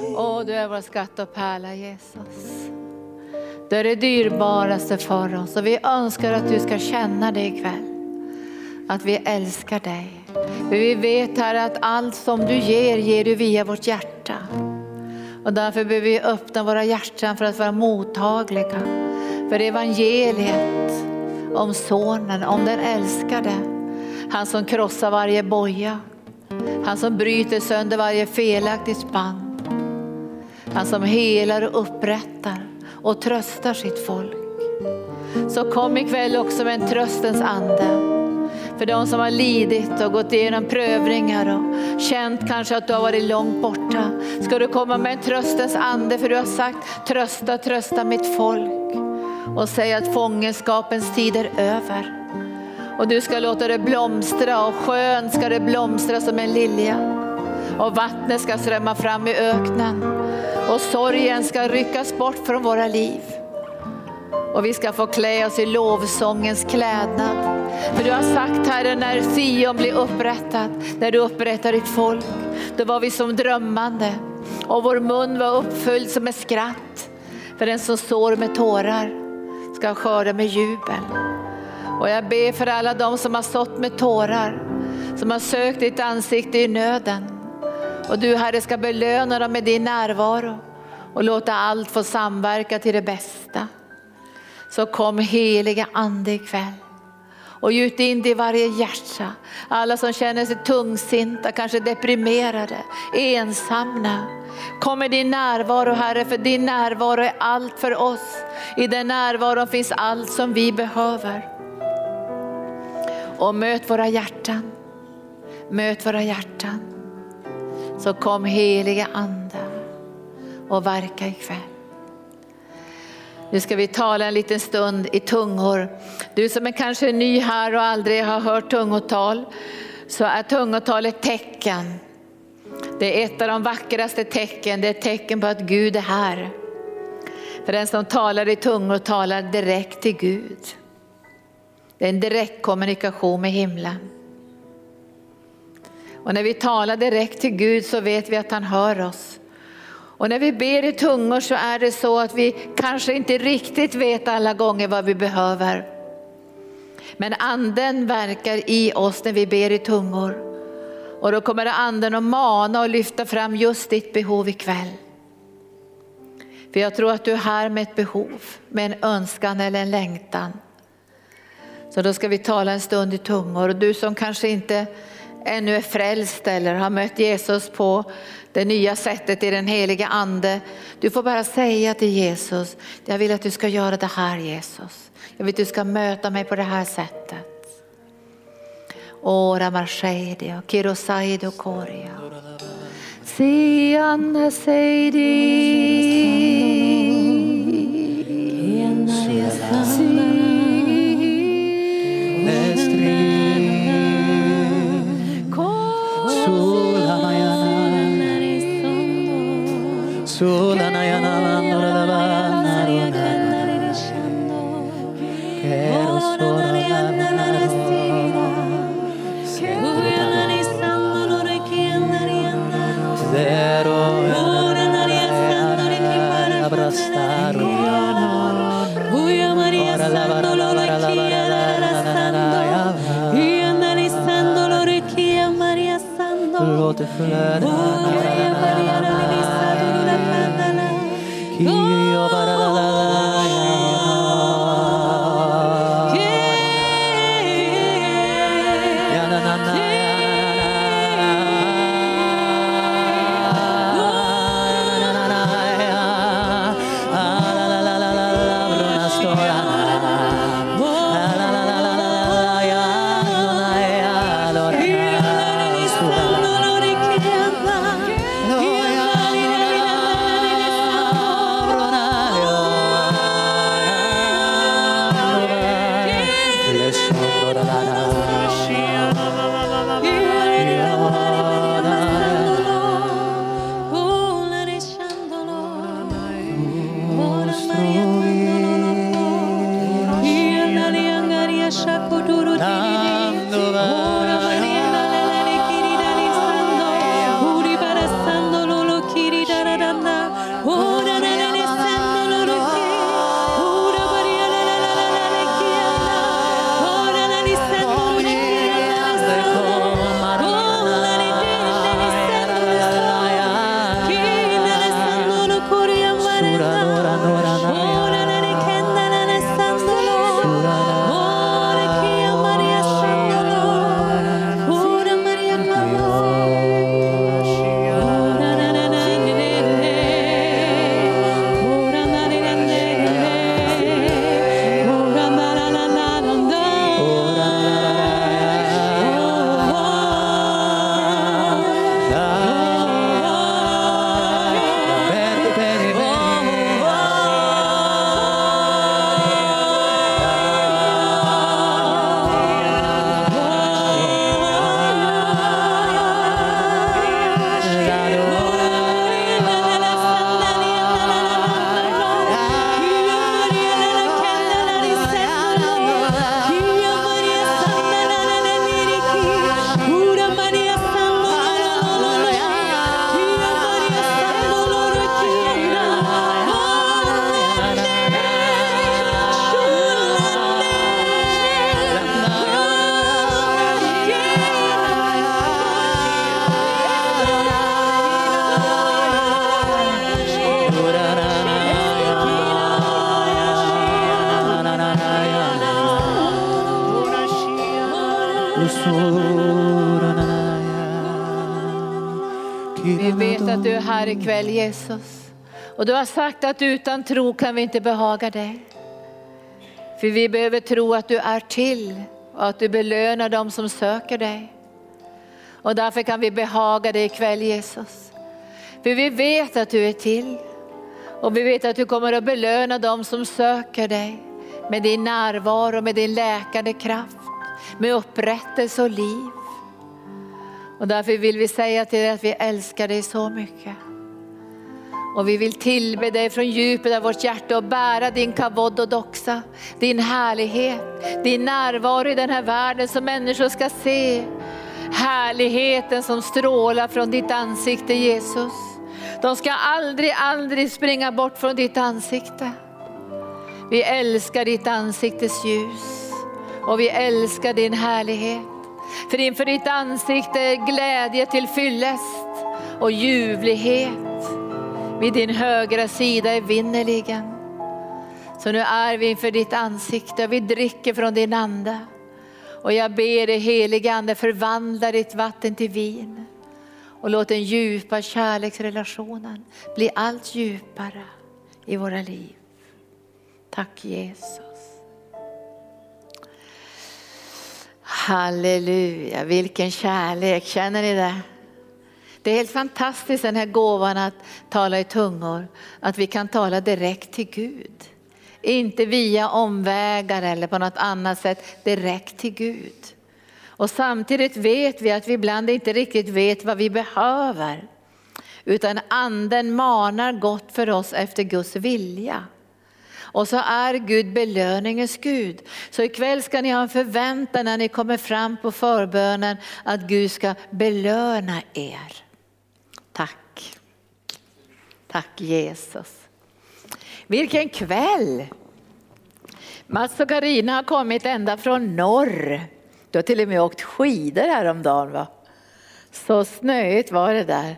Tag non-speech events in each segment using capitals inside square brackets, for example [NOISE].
Åh, du är vår skatt och pärla Jesus. Du är det dyrbaraste för oss och vi önskar att du ska känna det ikväll. Att vi älskar dig. För vi vet här att allt som du ger, ger du via vårt hjärta. Och därför behöver vi öppna våra hjärtan för att vara mottagliga för evangeliet om sonen, om den älskade. Han som krossar varje boja. Han som bryter sönder varje felaktigt spann. Han som helar och upprättar och tröstar sitt folk. Så kom ikväll också med en tröstens ande. För de som har lidit och gått igenom prövningar och känt kanske att du har varit långt borta. Ska du komma med en tröstens ande för du har sagt trösta, trösta mitt folk. Och säga att fångenskapens tid är över. Och du ska låta det blomstra och skön ska det blomstra som en lilja. Och vattnet ska strömma fram i öknen. Och sorgen ska ryckas bort från våra liv. Och vi ska få klä oss i lovsångens klädnad. För du har sagt Herre, när Sion blir upprättad, när du upprättar ditt folk, då var vi som drömmande och vår mun var uppfylld som ett skratt. För den som sår med tårar ska skörda med jubel. Och jag ber för alla de som har sått med tårar, som har sökt ditt ansikte i nöden. Och du Herre ska belöna dem med din närvaro och låta allt få samverka till det bästa. Så kom heliga ande ikväll och gjut in det i varje hjärta. Alla som känner sig tungsinta, kanske deprimerade, ensamma. Kom med din närvaro Herre, för din närvaro är allt för oss. I den närvaron finns allt som vi behöver. Och möt våra hjärtan. Möt våra hjärtan. Så kom heliga ande och verka ikväll. Nu ska vi tala en liten stund i tungor. Du som är kanske ny här och aldrig har hört tungotal, så är tungotal ett tecken. Det är ett av de vackraste tecken, det är ett tecken på att Gud är här. För den som talar i tungor talar direkt till Gud. Det är en direkt kommunikation med himlen. Och när vi talar direkt till Gud så vet vi att han hör oss. Och när vi ber i tungor så är det så att vi kanske inte riktigt vet alla gånger vad vi behöver. Men anden verkar i oss när vi ber i tungor. Och då kommer anden att mana och lyfta fram just ditt behov ikväll. För jag tror att du är här med ett behov, med en önskan eller en längtan. Så då ska vi tala en stund i tungor och du som kanske inte ännu är frälst eller har mött Jesus på det nya sättet i den heliga ande. Du får bara säga till Jesus, jag vill att du ska göra det här Jesus. Jag vill att du ska möta mig på det här sättet. Ora marshedi kirosaido koria. Sianna seidi. Sula na ya na la na la ba na ro na na na Quero sura na na na ro Segura na ora na ri sanno re ki para abrastar Maria sanno lo re Maria sanno Lo ikväll Jesus. Och du har sagt att utan tro kan vi inte behaga dig. För vi behöver tro att du är till och att du belönar dem som söker dig. Och därför kan vi behaga dig ikväll Jesus. För vi vet att du är till. Och vi vet att du kommer att belöna dem som söker dig med din närvaro, med din läkande kraft, med upprättelse och liv. Och därför vill vi säga till dig att vi älskar dig så mycket. Och vi vill tillbe dig från djupet av vårt hjärta och bära din kavod och doxa, din härlighet, din närvaro i den här världen som människor ska se härligheten som strålar från ditt ansikte Jesus. De ska aldrig, aldrig springa bort från ditt ansikte. Vi älskar ditt ansiktes ljus och vi älskar din härlighet. För inför ditt ansikte är glädje till fyllest och ljuvlighet. Vid din högra sida evinnerligen. vinnerligen. Så nu är vi inför ditt ansikte och vi dricker från din ande. Och jag ber dig helige ande förvandla ditt vatten till vin. Och låt den djupa kärleksrelationen bli allt djupare i våra liv. Tack Jesus. Halleluja, vilken kärlek, känner ni det? Det är helt fantastiskt den här gåvan att tala i tungor, att vi kan tala direkt till Gud. Inte via omvägar eller på något annat sätt, direkt till Gud. Och samtidigt vet vi att vi ibland inte riktigt vet vad vi behöver. Utan anden manar gott för oss efter Guds vilja. Och så är Gud belöningens Gud. Så ikväll ska ni ha en förväntan när ni kommer fram på förbönen att Gud ska belöna er. Tack. Tack Jesus. Vilken kväll! Mats och Karina har kommit ända från norr. Du har till och med åkt skidor häromdagen va? Så snöigt var det där.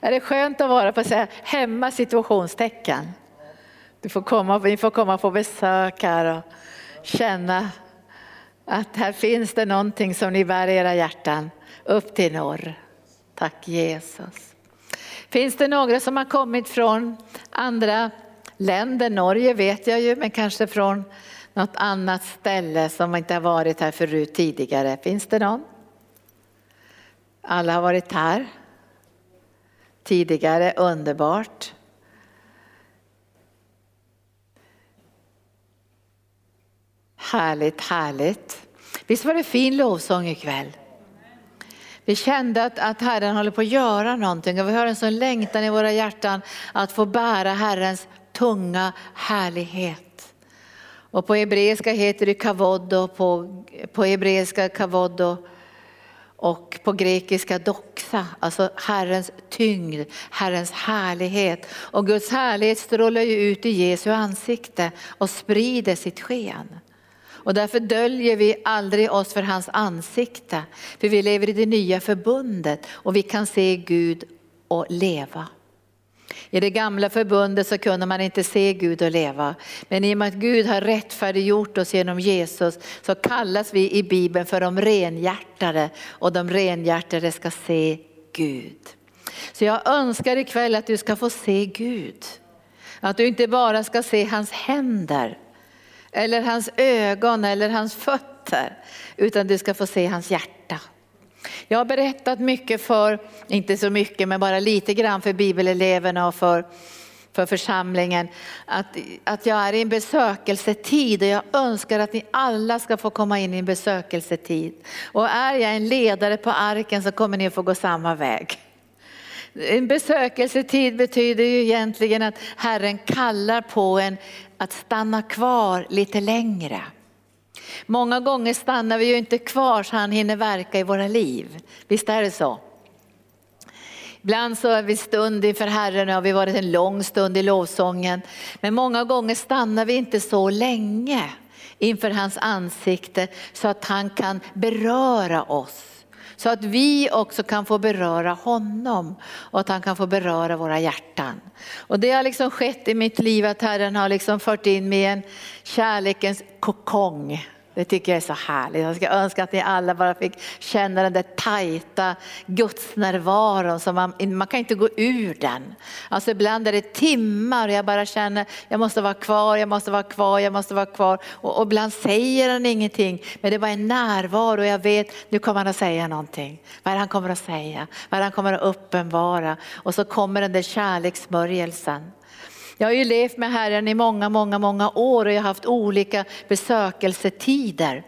Är det skönt att vara på så här hemma situationstecken? Du får komma, vi får komma på besök här och känna att här finns det någonting som ni bär i era hjärtan upp till norr. Tack Jesus. Finns det några som har kommit från andra länder? Norge vet jag ju, men kanske från något annat ställe som inte har varit här förut tidigare. Finns det någon? Alla har varit här tidigare, underbart. Härligt, härligt. Visst var det fin lovsång ikväll? Vi kände att, att Herren håller på att göra någonting och vi har en sån längtan i våra hjärtan att få bära Herrens tunga härlighet. Och på hebreiska heter det kavod och på, på hebreiska kavod och, och på grekiska doxa, alltså Herrens tyngd, Herrens härlighet. Och Guds härlighet strålar ju ut i Jesu ansikte och sprider sitt sken. Och därför döljer vi aldrig oss för hans ansikte. För vi lever i det nya förbundet och vi kan se Gud och leva. I det gamla förbundet så kunde man inte se Gud och leva. Men i och med att Gud har rättfärdiggjort oss genom Jesus så kallas vi i Bibeln för de renhjärtade och de renhjärtade ska se Gud. Så jag önskar ikväll att du ska få se Gud. Att du inte bara ska se hans händer eller hans ögon eller hans fötter, utan du ska få se hans hjärta. Jag har berättat mycket för, inte så mycket men bara lite grann för bibeleleverna och för, för församlingen att, att jag är i en besökelsetid och jag önskar att ni alla ska få komma in i en besökelsetid. Och är jag en ledare på arken så kommer ni att få gå samma väg. En besökelsetid betyder ju egentligen att Herren kallar på en att stanna kvar lite längre. Många gånger stannar vi ju inte kvar så han hinner verka i våra liv. Visst är det så? Ibland så är vi stund inför Herren och har vi varit en lång stund i lovsången. Men många gånger stannar vi inte så länge inför hans ansikte så att han kan beröra oss. Så att vi också kan få beröra honom och att han kan få beröra våra hjärtan. Och det har liksom skett i mitt liv att Herren har liksom fört in mig i en kärlekens kokong. Det tycker jag är så härligt. Jag ska önska att ni alla bara fick känna den där tajta gudsnärvaron. Som man, man kan inte gå ur den. Alltså ibland är det timmar och jag bara känner jag måste vara kvar, jag måste vara kvar, jag måste vara kvar. Och, och ibland säger han ingenting men det var en närvaro och jag vet nu kommer han att säga någonting. Vad är det han kommer att säga? Vad är det han kommer att uppenbara? Och så kommer den där kärlekssmörjelsen. Jag har ju levt med Herren i många, många, många år och jag har haft olika besökelsetider.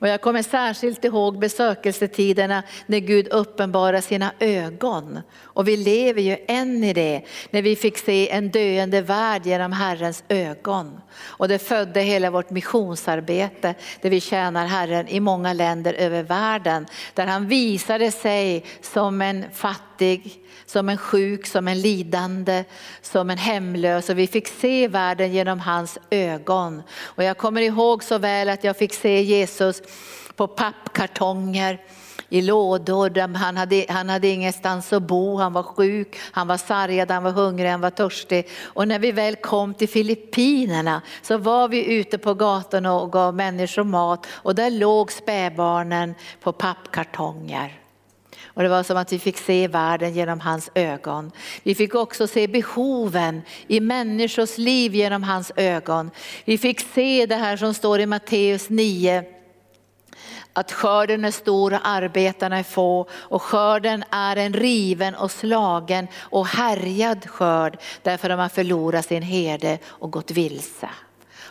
Och jag kommer särskilt ihåg besökelsetiderna när Gud uppenbarar sina ögon. Och vi lever ju än i det, när vi fick se en döende värld genom Herrens ögon. Och det födde hela vårt missionsarbete där vi tjänar Herren i många länder över världen. Där han visade sig som en fattig, som en sjuk, som en lidande, som en hemlös och vi fick se världen genom hans ögon. Och jag kommer ihåg så väl att jag fick se Jesus på pappkartonger i lådor. Han hade, han hade ingenstans att bo, han var sjuk, han var sargad, han var hungrig, han var törstig. Och när vi väl kom till Filippinerna så var vi ute på gatorna och gav människor mat och där låg spädbarnen på pappkartonger. Och det var som att vi fick se världen genom hans ögon. Vi fick också se behoven i människors liv genom hans ögon. Vi fick se det här som står i Matteus 9 att skörden är stor och arbetarna är få och skörden är en riven och slagen och härjad skörd därför de har förlorat sin herde och gått vilse.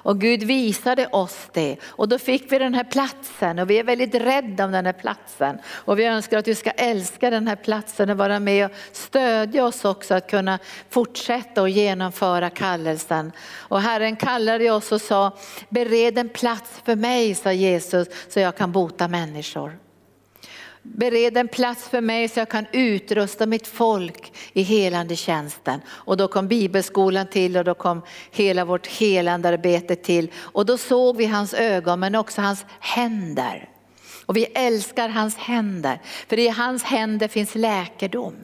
Och Gud visade oss det och då fick vi den här platsen och vi är väldigt rädda om den här platsen. Och vi önskar att du ska älska den här platsen och vara med och stödja oss också att kunna fortsätta och genomföra kallelsen. Och Herren kallade oss och sa, bered en plats för mig, sa Jesus, så jag kan bota människor. Bered en plats för mig så jag kan utrusta mitt folk i helande tjänsten. Och då kom bibelskolan till och då kom hela vårt helandearbete till. Och då såg vi hans ögon men också hans händer. Och vi älskar hans händer, för i hans händer finns läkedom.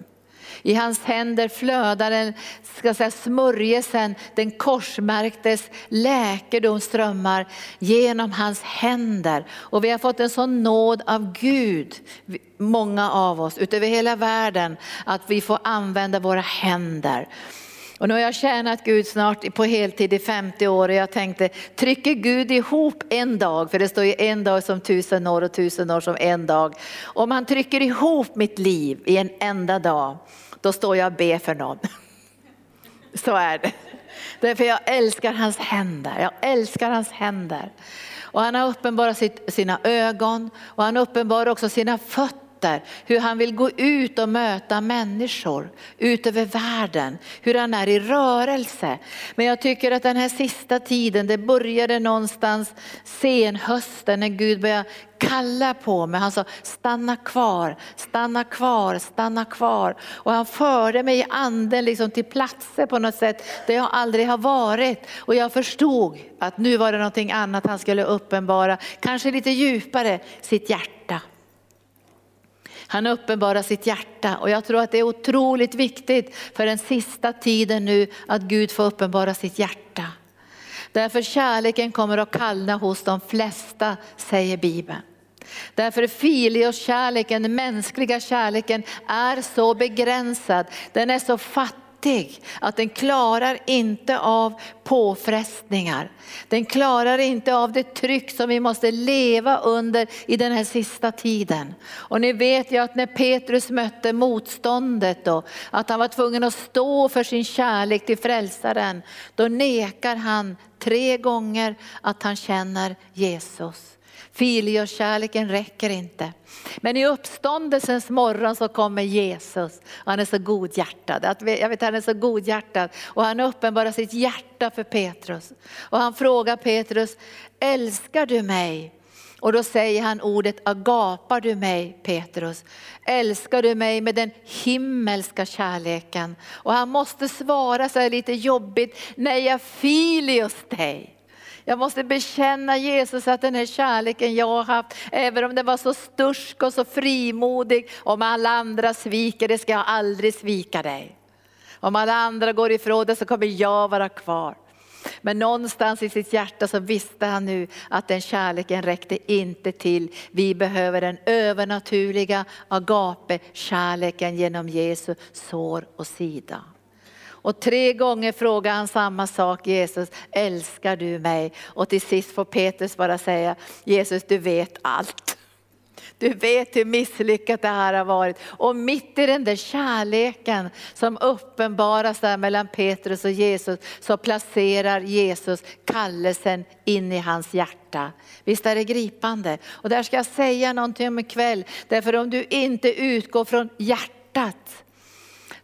I hans händer flödar den ska säga, smörjelsen, den korsmärktes läkedom strömmar genom hans händer. Och vi har fått en sån nåd av Gud, många av oss, utöver hela världen, att vi får använda våra händer. Och nu har jag tjänat Gud snart på heltid i 50 år och jag tänkte, trycker Gud ihop en dag, för det står ju en dag som tusen år och tusen år som en dag. Om han trycker ihop mitt liv i en enda dag, då står jag och ber för någon. Så är det. Därför jag älskar hans händer, jag älskar hans händer. Och han har uppenbarat sina ögon och han uppenbarar också sina fötter möter, hur han vill gå ut och möta människor ut över världen, hur han är i rörelse. Men jag tycker att den här sista tiden, det började någonstans senhösten när Gud började kalla på mig. Han sa stanna kvar, stanna kvar, stanna kvar. Och han förde mig i anden liksom till platser på något sätt där jag aldrig har varit. Och jag förstod att nu var det någonting annat han skulle uppenbara, kanske lite djupare, sitt hjärta. Han uppenbarar sitt hjärta och jag tror att det är otroligt viktigt för den sista tiden nu att Gud får uppenbara sitt hjärta. Därför kärleken kommer att kallna hos de flesta, säger Bibeln. Därför filios kärleken, den mänskliga kärleken är så begränsad, den är så fattig fattig, att den klarar inte av påfrestningar. Den klarar inte av det tryck som vi måste leva under i den här sista tiden. Och ni vet ju att när Petrus mötte motståndet och att han var tvungen att stå för sin kärlek till frälsaren, då nekar han tre gånger att han känner Jesus. Filiokärleken räcker inte. Men i uppståndelsens morgon så kommer Jesus. Han är så godhjärtad. Jag vet, han är så godhjärtad och han uppenbarar sitt hjärta för Petrus. Och han frågar Petrus, älskar du mig? Och då säger han ordet agapar du mig Petrus? Älskar du mig med den himmelska kärleken? Och han måste svara så här lite jobbigt, nej jag filios dig. Jag måste bekänna Jesus att den här kärleken jag har haft, även om den var så stursk och så frimodig, om alla andra sviker det ska jag aldrig svika dig. Om alla andra går ifrån det så kommer jag vara kvar. Men någonstans i sitt hjärta så visste han nu att den kärleken räckte inte till. Vi behöver den övernaturliga agape-kärleken genom Jesu sår och sida. Och tre gånger frågar han samma sak Jesus, älskar du mig? Och till sist får Petrus bara säga, Jesus du vet allt. Du vet hur misslyckat det här har varit. Och mitt i den där kärleken som uppenbaras där mellan Petrus och Jesus så placerar Jesus kallelsen in i hans hjärta. Visst är det gripande? Och där ska jag säga någonting om ikväll. Därför om du inte utgår från hjärtat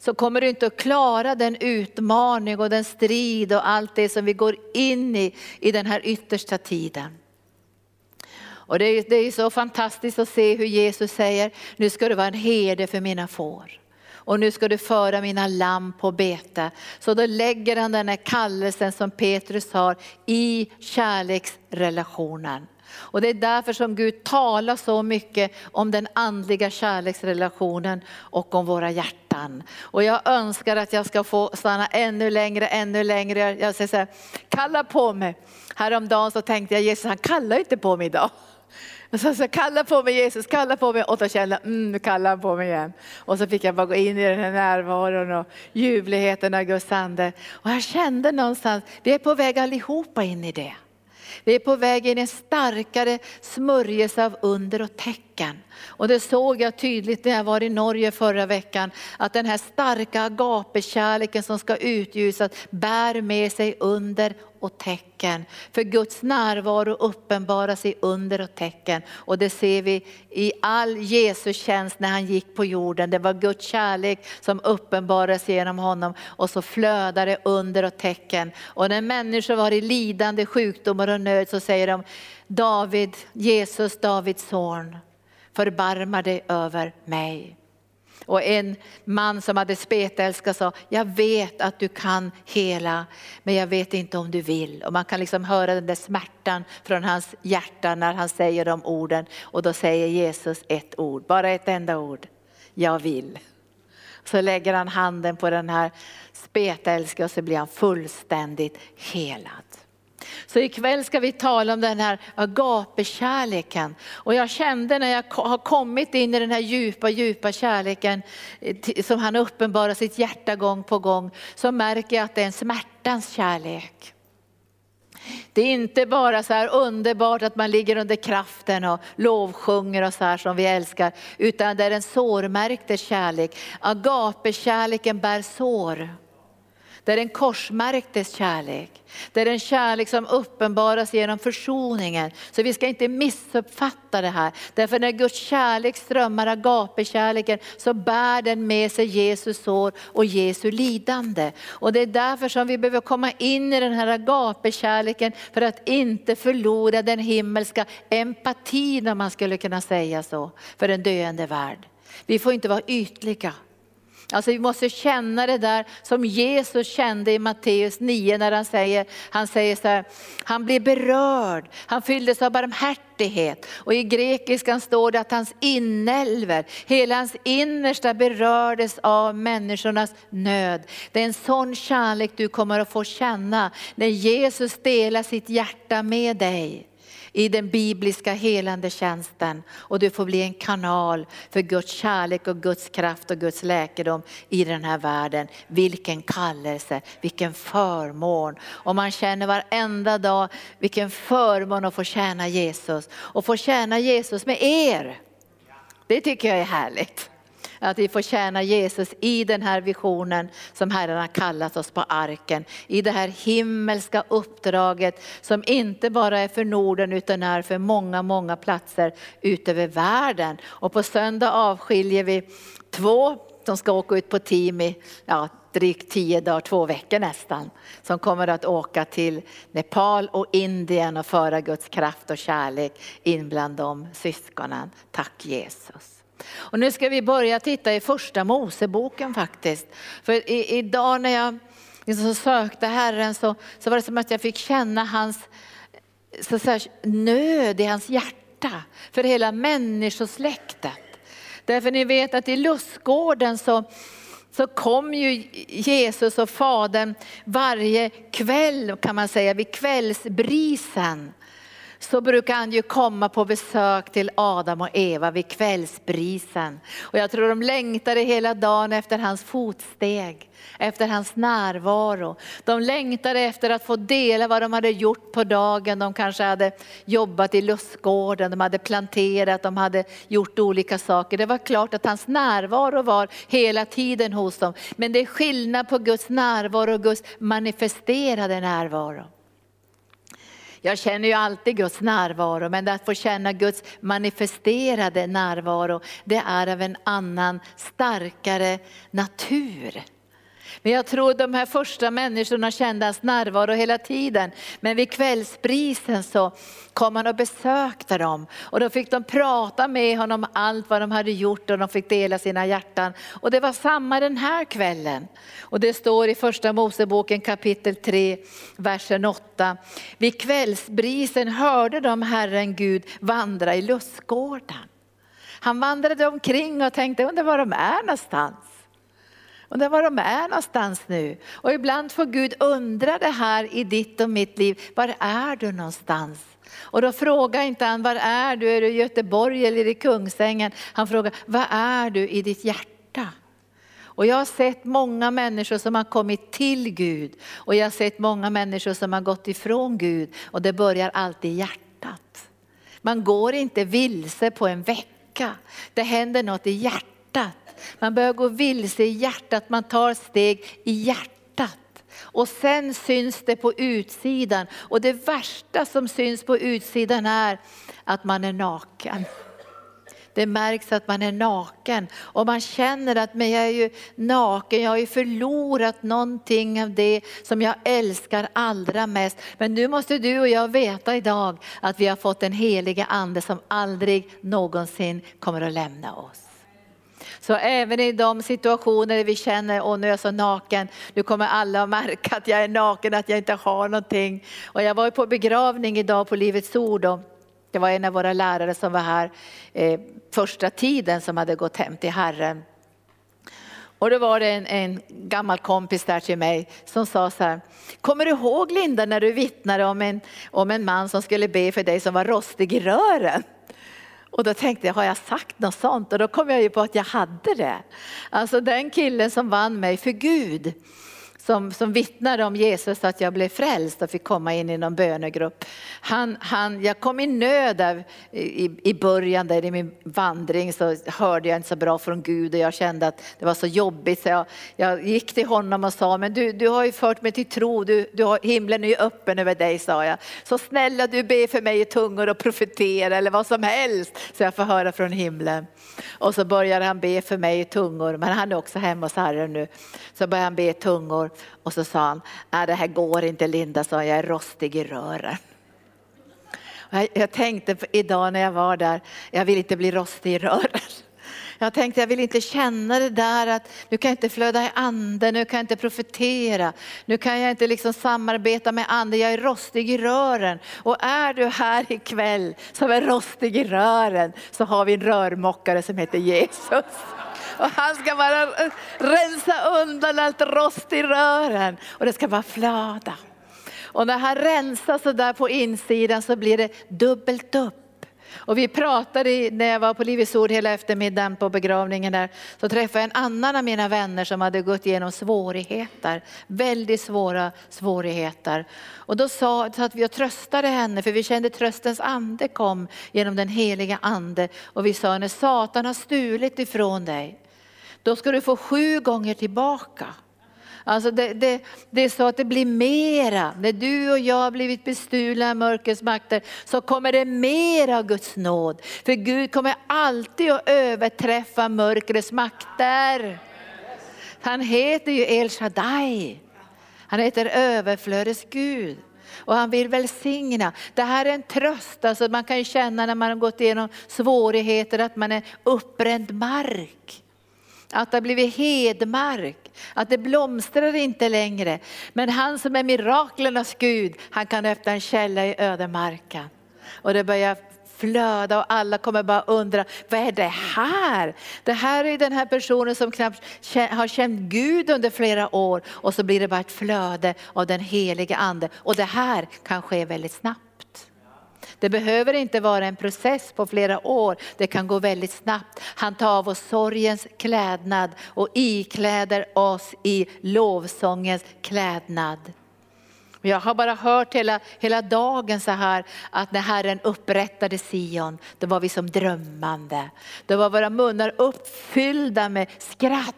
så kommer du inte att klara den utmaning och den strid och allt det som vi går in i i den här yttersta tiden. Och det är, det är så fantastiskt att se hur Jesus säger, nu ska du vara en herde för mina får. Och nu ska du föra mina lamm på bete. Så då lägger han den här kallelsen som Petrus har i kärleksrelationen. Och det är därför som Gud talar så mycket om den andliga kärleksrelationen och om våra hjärtan. Och jag önskar att jag ska få stanna ännu längre, ännu längre. Jag säger så här, kalla på mig. Häromdagen så tänkte jag, Jesus han kallar inte på mig idag. Så, så kalla på mig Jesus, kalla på mig och då kände jag, mm, nu kallar han på mig igen. Och så fick jag bara gå in i den här närvaron och ljuvligheten av Guds ande. Och jag kände någonstans, vi är på väg allihopa in i det. Vi är på väg in i en starkare smörjelse av under och tecken. Och det såg jag tydligt när jag var i Norge förra veckan, att den här starka agapekärleken som ska utljusas bär med sig under och tecken. För Guds närvaro uppenbaras i under och tecken. Och det ser vi i all Jesu tjänst när han gick på jorden. Det var Guds kärlek som uppenbarades genom honom och så flödade under och tecken. Och när människor var i lidande, sjukdomar och nöd så säger de David, Jesus, Davids son, förbarma dig över mig. Och en man som hade spetälska sa, jag vet att du kan hela, men jag vet inte om du vill. Och man kan liksom höra den där smärtan från hans hjärta när han säger de orden. Och då säger Jesus ett ord, bara ett enda ord, jag vill. Så lägger han handen på den här spetälska och så blir han fullständigt helad. Så ikväll ska vi tala om den här agapekärleken. Och jag kände när jag har kommit in i den här djupa, djupa kärleken eh, som han uppenbarar sitt hjärta gång på gång, så märker jag att det är en smärtans kärlek. Det är inte bara så här underbart att man ligger under kraften och lovsjunger och så här som vi älskar, utan det är en sårmärktes kärlek. Agapekärleken bär sår. Det är en korsmärktes kärlek. Det är en kärlek som uppenbaras genom försoningen. Så vi ska inte missuppfatta det här. Därför när Guds kärlek strömmar, agape-kärleken, så bär den med sig Jesus sår och Jesu lidande. Och det är därför som vi behöver komma in i den här agape-kärleken för att inte förlora den himmelska empatin om man skulle kunna säga så, för en döende värld. Vi får inte vara ytliga. Alltså vi måste känna det där som Jesus kände i Matteus 9 när han säger, han säger så här, han blev berörd, han fylldes av barmhärtighet. Och i grekiskan står det att hans inälver, hela hans innersta berördes av människornas nöd. Det är en sån kärlek du kommer att få känna när Jesus delar sitt hjärta med dig i den bibliska helande tjänsten och du får bli en kanal för Guds kärlek och Guds kraft och Guds läkedom i den här världen. Vilken kallelse, vilken förmån. Och man känner varenda dag vilken förmån att få tjäna Jesus och få tjäna Jesus med er. Det tycker jag är härligt. Att vi får tjäna Jesus i den här visionen som Herren har kallat oss på arken. I det här himmelska uppdraget som inte bara är för Norden utan är för många, många platser utöver världen. Och på söndag avskiljer vi två som ska åka ut på team i ja, drygt tio dagar, två veckor nästan, som kommer att åka till Nepal och Indien och föra Guds kraft och kärlek in bland de syskonen. Tack Jesus. Och nu ska vi börja titta i första Moseboken faktiskt. För i, idag när jag liksom sökte Herren så, så var det som att jag fick känna hans så, att säga, nöd i hans hjärta för hela människosläktet. Därför ni vet att i lustgården så så kom ju Jesus och Fadern varje kväll kan man säga, vid kvällsbrisen så brukar han ju komma på besök till Adam och Eva vid kvällsbrisen. Och jag tror de längtade hela dagen efter hans fotsteg, efter hans närvaro. De längtade efter att få dela vad de hade gjort på dagen. De kanske hade jobbat i lustgården, de hade planterat, de hade gjort olika saker. Det var klart att hans närvaro var hela tiden hos dem. Men det är skillnad på Guds närvaro och Guds manifesterade närvaro. Jag känner ju alltid Guds närvaro, men att få känna Guds manifesterade närvaro, det är av en annan, starkare natur. Men jag tror de här första människorna kände hans närvaro hela tiden. Men vid kvällsprisen så kom han och besökte dem. Och då fick de prata med honom allt vad de hade gjort och de fick dela sina hjärtan. Och det var samma den här kvällen. Och det står i första Moseboken kapitel 3, versen 8. Vid kvällsbrisen hörde de Herren Gud vandra i lustgården. Han vandrade omkring och tänkte, undrar var de är någonstans. Undrar var de är någonstans nu. Och ibland får Gud undra det här i ditt och mitt liv. Var är du någonstans? Och då frågar inte han, var är du? Är du i Göteborg eller i Kungsängen? Han frågar, vad är du i ditt hjärta? Och jag har sett många människor som har kommit till Gud och jag har sett många människor som har gått ifrån Gud och det börjar alltid i hjärtat. Man går inte vilse på en vecka. Det händer något i hjärtat. Man börjar gå vilse i hjärtat, man tar steg i hjärtat. Och sen syns det på utsidan. Och det värsta som syns på utsidan är att man är naken. Det märks att man är naken och man känner att men jag är ju naken, jag har ju förlorat någonting av det som jag älskar allra mest. Men nu måste du och jag veta idag att vi har fått den heliga ande som aldrig någonsin kommer att lämna oss. Så även i de situationer där vi känner, åh nu är jag så naken, nu kommer alla att märka att jag är naken, att jag inte har någonting. Och jag var på begravning idag på Livets Ord och det var en av våra lärare som var här eh, första tiden som hade gått hem till Herren. Och då var det en, en, gammal kompis där till mig som sa så här, kommer du ihåg Linda när du vittnade om en, om en man som skulle be för dig som var rostig i rören? Och då tänkte jag, har jag sagt något sånt? Och då kom jag ju på att jag hade det. Alltså den killen som vann mig för Gud som, som vittnade om Jesus att jag blev frälst och fick komma in i någon bönegrupp. Han, han, jag kom i nöd där i, i början där i min vandring så hörde jag inte så bra från Gud och jag kände att det var så jobbigt så jag, jag gick till honom och sa, men du, du har ju fört mig till tro, du, du har, himlen är ju öppen över dig sa jag. Så snälla du be för mig i tungor och profetera eller vad som helst så jag får höra från himlen. Och så började han be för mig i tungor, men han är också hemma hos Herren nu. Så började han be i tungor och så sa han, nej det här går inte Linda, sa jag är rostig i rören. Jag tänkte idag när jag var där, jag vill inte bli rostig i rören. Jag tänkte jag vill inte känna det där att nu kan jag inte flöda i anden, nu kan jag inte profetera, nu kan jag inte liksom samarbeta med anden, jag är rostig i rören. Och är du här ikväll som är rostig i rören så har vi en rörmokare som heter Jesus. Och han ska bara rensa undan allt rost i rören och det ska bara flöda. Och när han rensar så där på insidan så blir det dubbelt upp. Och vi pratade när jag var på Livets Ord hela eftermiddagen på begravningen där, så träffade jag en annan av mina vänner som hade gått igenom svårigheter, väldigt svåra svårigheter. Och då sa att vi och tröstade henne för vi kände tröstens ande kom genom den heliga ande. Och vi sa när Satan har stulit ifrån dig, då ska du få sju gånger tillbaka. Alltså det, det, det, är så att det blir mera. När du och jag har blivit bestulna av mörkrets makter så kommer det mera av Guds nåd. För Gud kommer alltid att överträffa mörkrets makter. Han heter ju El Shaddai. Han heter överflödets Gud. Och han vill välsigna. Det här är en tröst, alltså man kan ju känna när man har gått igenom svårigheter att man är uppbränd mark. Att det har blivit hedmark, att det blomstrar inte längre. Men han som är miraklernas Gud, han kan öppna en källa i ödemarken. Och det börjar flöda och alla kommer bara undra, vad är det här? Det här är den här personen som knappt har känt Gud under flera år och så blir det bara ett flöde av den helige ande. Och det här kan ske väldigt snabbt. Det behöver inte vara en process på flera år, det kan gå väldigt snabbt. Han tar av oss sorgens klädnad och ikläder oss i lovsångens klädnad. Jag har bara hört hela, hela dagen så här att när Herren upprättade Sion, då var vi som drömmande. Då var våra munnar uppfyllda med skratt.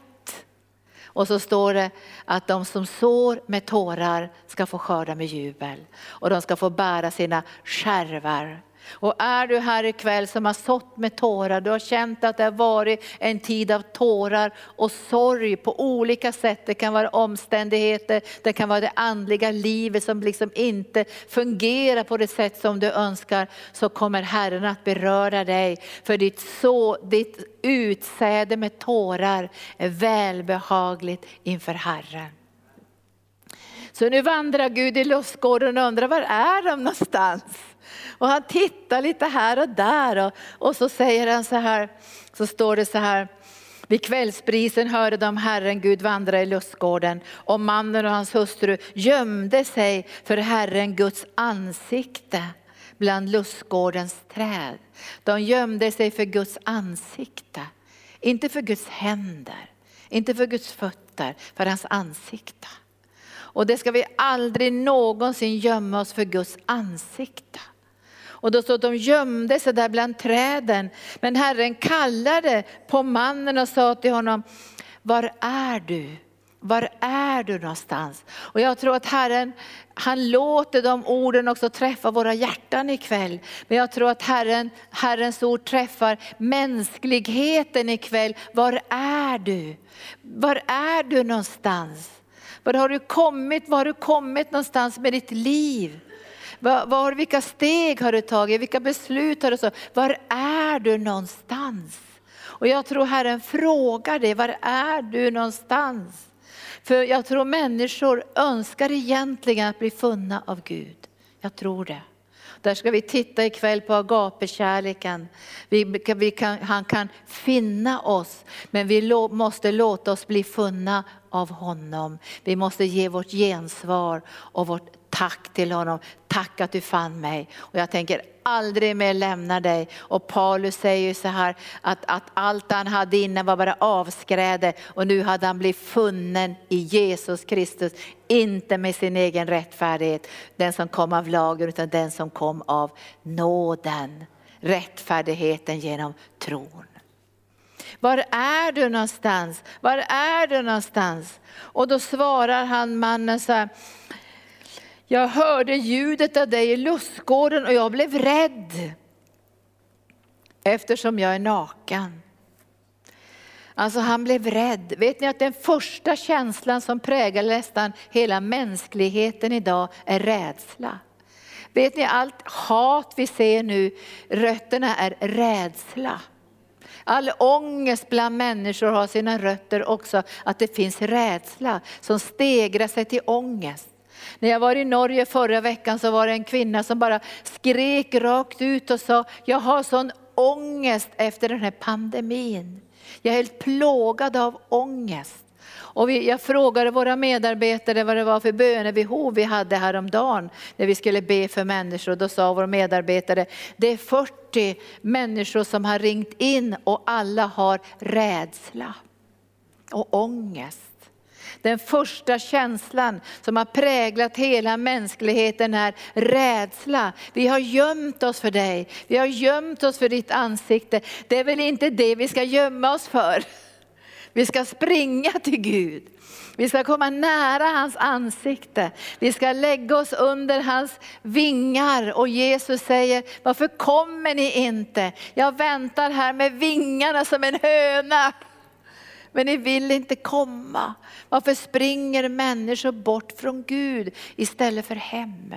Och så står det att de som sår med tårar ska få skörda med jubel. Och de ska få bära sina skärvar och är du här ikväll som har sått med tårar, du har känt att det har varit en tid av tårar och sorg på olika sätt. Det kan vara omständigheter, det kan vara det andliga livet som liksom inte fungerar på det sätt som du önskar. Så kommer Herren att beröra dig. För ditt, så, ditt utsäde med tårar är välbehagligt inför Herren. Så nu vandrar Gud i lustgården och undrar var är de någonstans? Och han tittar lite här och där och, och så säger han så här, så står det så här, vid kvällsprisen hörde de Herren Gud vandra i lustgården och mannen och hans hustru gömde sig för Herren Guds ansikte bland lustgårdens träd. De gömde sig för Guds ansikte, inte för Guds händer, inte för Guds fötter, för hans ansikte. Och det ska vi aldrig någonsin gömma oss för Guds ansikte. Och då stod de gömde sig där bland träden. Men Herren kallade på mannen och sa till honom, var är du? Var är du någonstans? Och jag tror att Herren, han låter de orden också träffa våra hjärtan ikväll. Men jag tror att Herren, Herrens ord träffar mänskligheten ikväll. Var är du? Var är du någonstans? Var har du kommit? Var har du kommit någonstans med ditt liv? Var, var, vilka steg har du tagit? Vilka beslut har du tagit? Var är du någonstans? Och jag tror Herren frågar dig, var är du någonstans? För jag tror människor önskar egentligen att bli funna av Gud. Jag tror det. Där ska vi titta ikväll på agapekärleken. Vi, vi kan, han kan finna oss, men vi lo, måste låta oss bli funna av honom. Vi måste ge vårt gensvar och vårt tack till honom. Tack att du fann mig. Och jag tänker aldrig mer lämna dig. Och Paulus säger ju så här att, att allt han hade innan var bara avskräde och nu hade han blivit funnen i Jesus Kristus. Inte med sin egen rättfärdighet, den som kom av lagen utan den som kom av nåden. Rättfärdigheten genom tron. Var är du någonstans? Var är du någonstans? Och då svarar han mannen så här, jag hörde ljudet av dig i lustgården och jag blev rädd. Eftersom jag är naken. Alltså han blev rädd. Vet ni att den första känslan som präglar nästan hela mänskligheten idag är rädsla. Vet ni allt hat vi ser nu, rötterna är rädsla. All ångest bland människor har sina rötter också att det finns rädsla som stegrar sig till ångest. När jag var i Norge förra veckan så var det en kvinna som bara skrek rakt ut och sa, jag har sån ångest efter den här pandemin. Jag är helt plågad av ångest. Och vi, jag frågade våra medarbetare vad det var för bönebehov vi hade häromdagen när vi skulle be för människor. Då sa vår medarbetare, det är 40 människor som har ringt in och alla har rädsla och ångest. Den första känslan som har präglat hela mänskligheten är rädsla. Vi har gömt oss för dig, vi har gömt oss för ditt ansikte. Det är väl inte det vi ska gömma oss för. Vi ska springa till Gud. Vi ska komma nära hans ansikte. Vi ska lägga oss under hans vingar. Och Jesus säger, varför kommer ni inte? Jag väntar här med vingarna som en höna. Men ni vill inte komma. Varför springer människor bort från Gud istället för hem?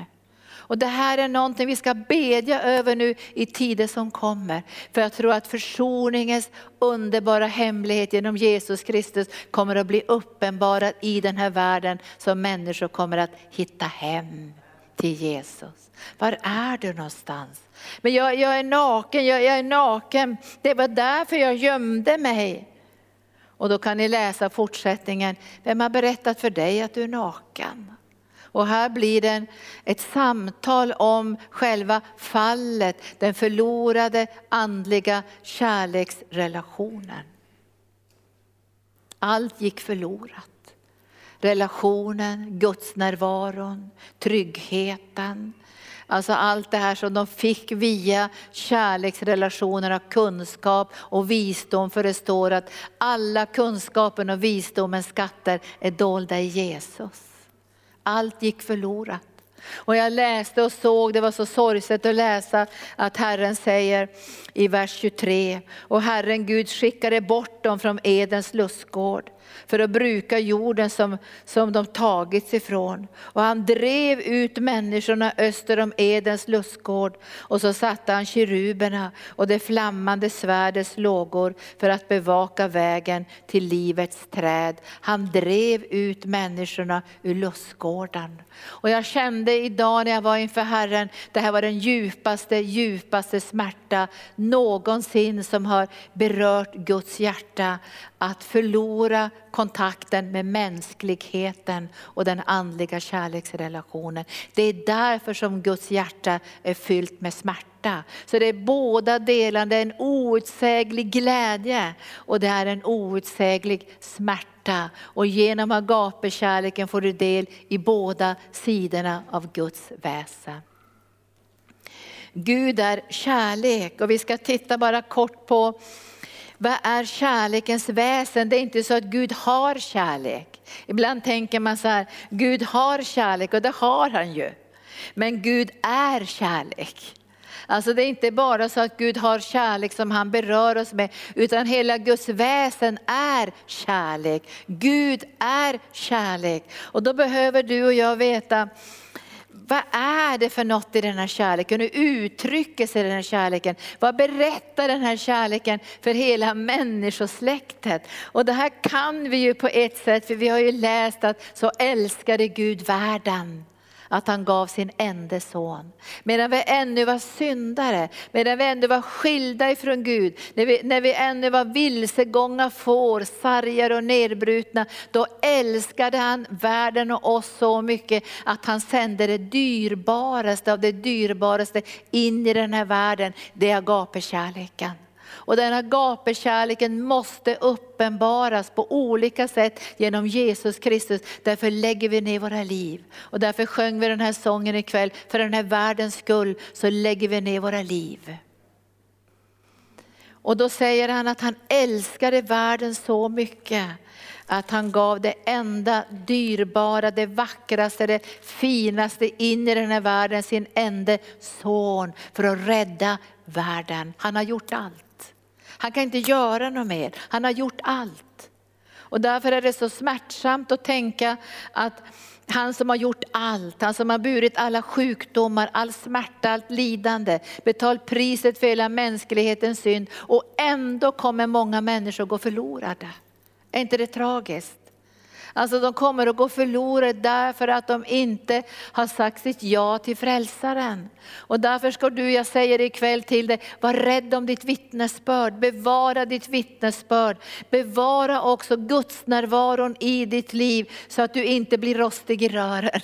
Och det här är någonting vi ska bedja över nu i tider som kommer. För jag tror att försoningens underbara hemlighet genom Jesus Kristus kommer att bli uppenbarad i den här världen så människor kommer att hitta hem till Jesus. Var är du någonstans? Men jag, jag är naken, jag, jag är naken. Det var därför jag gömde mig. Och då kan ni läsa fortsättningen. Vem har berättat för dig att du är naken? Och här blir det ett samtal om själva fallet, den förlorade andliga kärleksrelationen. Allt gick förlorat. Relationen, Guds närvaron, tryggheten. Alltså allt det här som de fick via kärleksrelationerna, kunskap och visdom. För det står att alla kunskapen och visdomens skatter är dolda i Jesus. Allt gick förlorat. Och jag läste och såg, det var så sorgset att läsa att Herren säger i vers 23, och Herren Gud skickade bort dem från Edens lustgård för att bruka jorden som, som de tagits ifrån. Och han drev ut människorna öster om Edens lustgård och så satte han keruberna och det flammande svärdets lågor för att bevaka vägen till livets träd. Han drev ut människorna ur lustgården. Och jag kände idag när jag var inför Herren, det här var den djupaste, djupaste smärta någonsin som har berört Guds hjärta. Att förlora kontakten med mänskligheten och den andliga kärleksrelationen. Det är därför som Guds hjärta är fyllt med smärta. Så det är båda delarna, det är en outsäglig glädje och det är en outsäglig smärta. Och genom agapekärleken får du del i båda sidorna av Guds väsen. Gud är kärlek och vi ska titta bara kort på vad är kärlekens väsen? Det är inte så att Gud har kärlek. Ibland tänker man så här, Gud har kärlek och det har han ju. Men Gud är kärlek. Alltså det är inte bara så att Gud har kärlek som han berör oss med, utan hela Guds väsen är kärlek. Gud är kärlek. Och då behöver du och jag veta, vad är det för något i den här kärleken? Hur uttrycker sig den här kärleken? Vad berättar den här kärleken för hela människosläktet? Och det här kan vi ju på ett sätt, för vi har ju läst att så älskade Gud världen att han gav sin enda son. Medan vi ännu var syndare, medan vi ännu var skilda ifrån Gud, när vi, när vi ännu var vilsegångna får, sargade och nedbrutna, då älskade han världen och oss så mycket att han sände det dyrbaraste av det dyrbaraste in i den här världen, det är agapekärleken. Och den agapekärleken måste uppenbaras på olika sätt genom Jesus Kristus. Därför lägger vi ner våra liv. Och därför sjöng vi den här sången ikväll. För den här världens skull så lägger vi ner våra liv. Och då säger han att han älskade världen så mycket att han gav det enda dyrbara, det vackraste, det finaste in i den här världen, sin enda son för att rädda världen. Han har gjort allt. Han kan inte göra något mer. Han har gjort allt. Och därför är det så smärtsamt att tänka att han som har gjort allt, han som har burit alla sjukdomar, all smärta, allt lidande, betalt priset för hela mänsklighetens synd och ändå kommer många människor gå förlorade. Är inte det tragiskt? Alltså de kommer att gå förlorade därför att de inte har sagt sitt ja till frälsaren. Och därför ska du, jag säger ikväll till dig, var rädd om ditt vittnesbörd, bevara ditt vittnesbörd. Bevara också Guds närvaron i ditt liv så att du inte blir rostig i rören.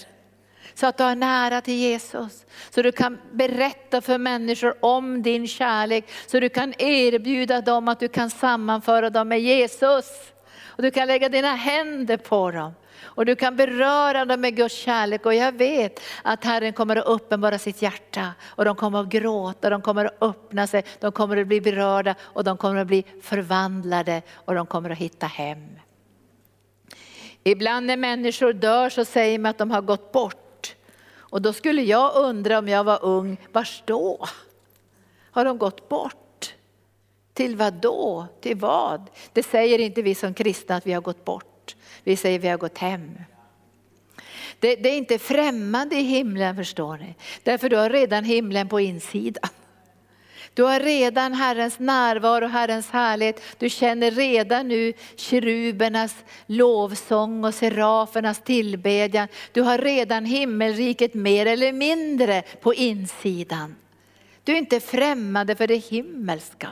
Så att du har nära till Jesus. Så du kan berätta för människor om din kärlek. Så du kan erbjuda dem att du kan sammanföra dem med Jesus. Och du kan lägga dina händer på dem. Och du kan beröra dem med Guds kärlek och jag vet att Herren kommer att uppenbara sitt hjärta och de kommer att gråta, de kommer att öppna sig, de kommer att bli berörda och de kommer att bli förvandlade och de kommer att hitta hem. Ibland när människor dör så säger man att de har gått bort. Och då skulle jag undra om jag var ung, vars då? Har de gått bort? Till vad då? Till vad? Det säger inte vi som kristna att vi har gått bort. Vi säger att vi har gått hem. Det, det, är inte främmande i himlen förstår ni. Därför du har redan himlen på insidan. Du har redan Herrens närvaro, Herrens härlighet. Du känner redan nu kerubernas lovsång och serafernas tillbedjan. Du har redan himmelriket mer eller mindre på insidan. Du är inte främmande för det himmelska.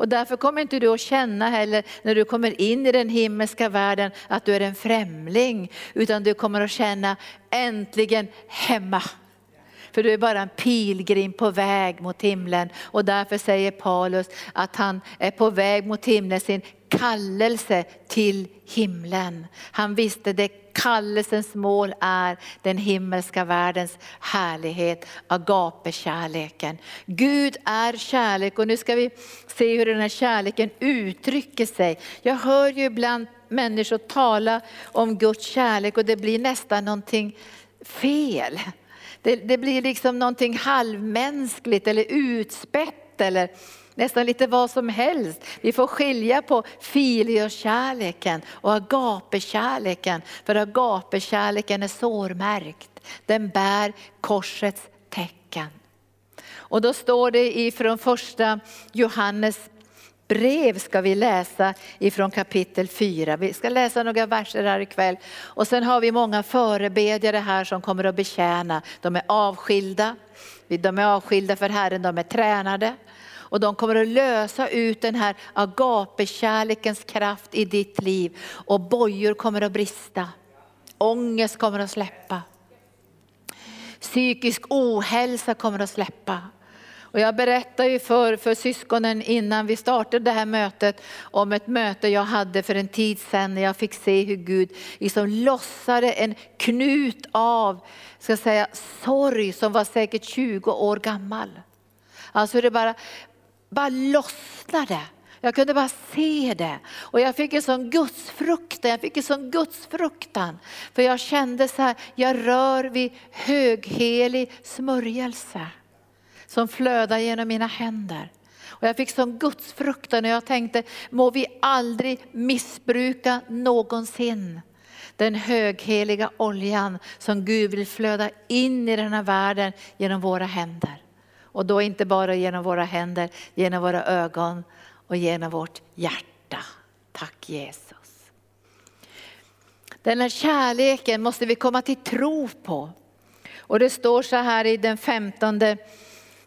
Och därför kommer inte du att känna heller när du kommer in i den himmelska världen att du är en främling. Utan du kommer att känna äntligen hemma. För du är bara en pilgrim på väg mot himlen. Och därför säger Paulus att han är på väg mot himlen, sin kallelse till himlen. Han visste det kallelsens mål är den himmelska världens härlighet, agapekärleken. Gud är kärlek och nu ska vi se hur den här kärleken uttrycker sig. Jag hör ju ibland människor tala om Guds kärlek och det blir nästan någonting fel. Det, det blir liksom någonting halvmänskligt eller utspätt eller nästan lite vad som helst. Vi får skilja på filiokärleken och agapekärleken. För agapekärleken är sårmärkt. Den bär korsets tecken. Och då står det ifrån första Johannes brev ska vi läsa ifrån kapitel 4. Vi ska läsa några verser här ikväll. Och sen har vi många förebedjare här som kommer att betjäna. De är avskilda. De är avskilda för Herren, de är tränade. Och de kommer att lösa ut den här agapekärlekens kraft i ditt liv. Och bojor kommer att brista. Ångest kommer att släppa. Psykisk ohälsa kommer att släppa. Och jag berättade ju för, för syskonen innan vi startade det här mötet om ett möte jag hade för en tid sedan när jag fick se hur Gud liksom lossade en knut av ska säga, sorg som var säkert 20 år gammal. Alltså hur det bara, bara lossnade. Jag kunde bara se det. Och jag fick en sån gudsfruktan, jag fick en sån gudsfruktan. För jag kände så här, jag rör vid höghelig smörjelse som flödar genom mina händer. Och jag fick sån gudsfruktan och jag tänkte, må vi aldrig missbruka någonsin den högheliga oljan som Gud vill flöda in i den här världen genom våra händer. Och då inte bara genom våra händer, genom våra ögon och genom vårt hjärta. Tack Jesus. Den här kärleken måste vi komma till tro på. Och det står så här i den femtonde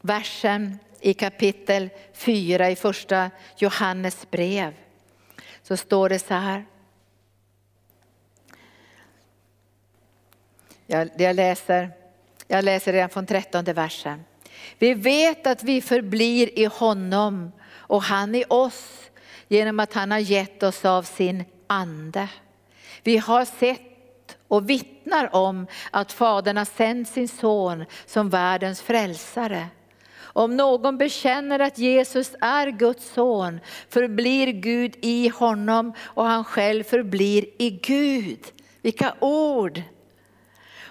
versen i kapitel 4 i första Johannes brev. Så står det så här. Jag, jag, läser, jag läser redan från trettonde versen. Vi vet att vi förblir i honom och han i oss genom att han har gett oss av sin ande. Vi har sett och vittnar om att Fadern har sänt sin son som världens frälsare. Om någon bekänner att Jesus är Guds son förblir Gud i honom och han själv förblir i Gud. Vilka ord!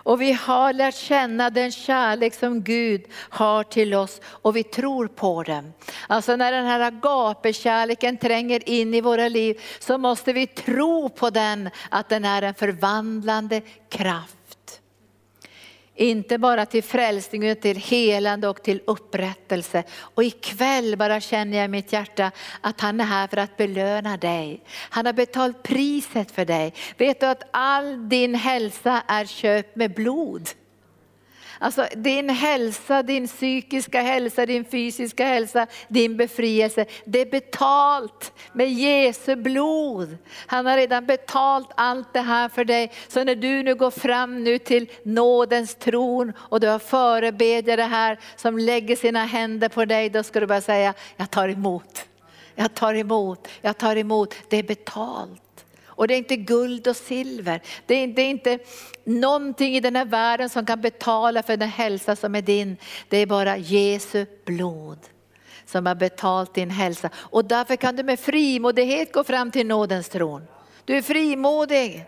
Och vi har lärt känna den kärlek som Gud har till oss och vi tror på den. Alltså när den här agapekärleken tränger in i våra liv så måste vi tro på den, att den är en förvandlande kraft. Inte bara till frälsning utan till helande och till upprättelse. Och ikväll bara känner jag i mitt hjärta att han är här för att belöna dig. Han har betalt priset för dig. Vet du att all din hälsa är köpt med blod? Alltså din hälsa, din psykiska hälsa, din fysiska hälsa, din befrielse. Det är betalt med Jesu blod. Han har redan betalt allt det här för dig. Så när du nu går fram nu till nådens tron och du har förebedjare här som lägger sina händer på dig, då ska du bara säga, jag tar emot. Jag tar emot, jag tar emot, det är betalt. Och det är inte guld och silver. Det är, det är, inte någonting i den här världen som kan betala för den hälsa som är din. Det är bara Jesu blod som har betalt din hälsa. Och därför kan du med frimodighet gå fram till nådens tron. Du är frimodig.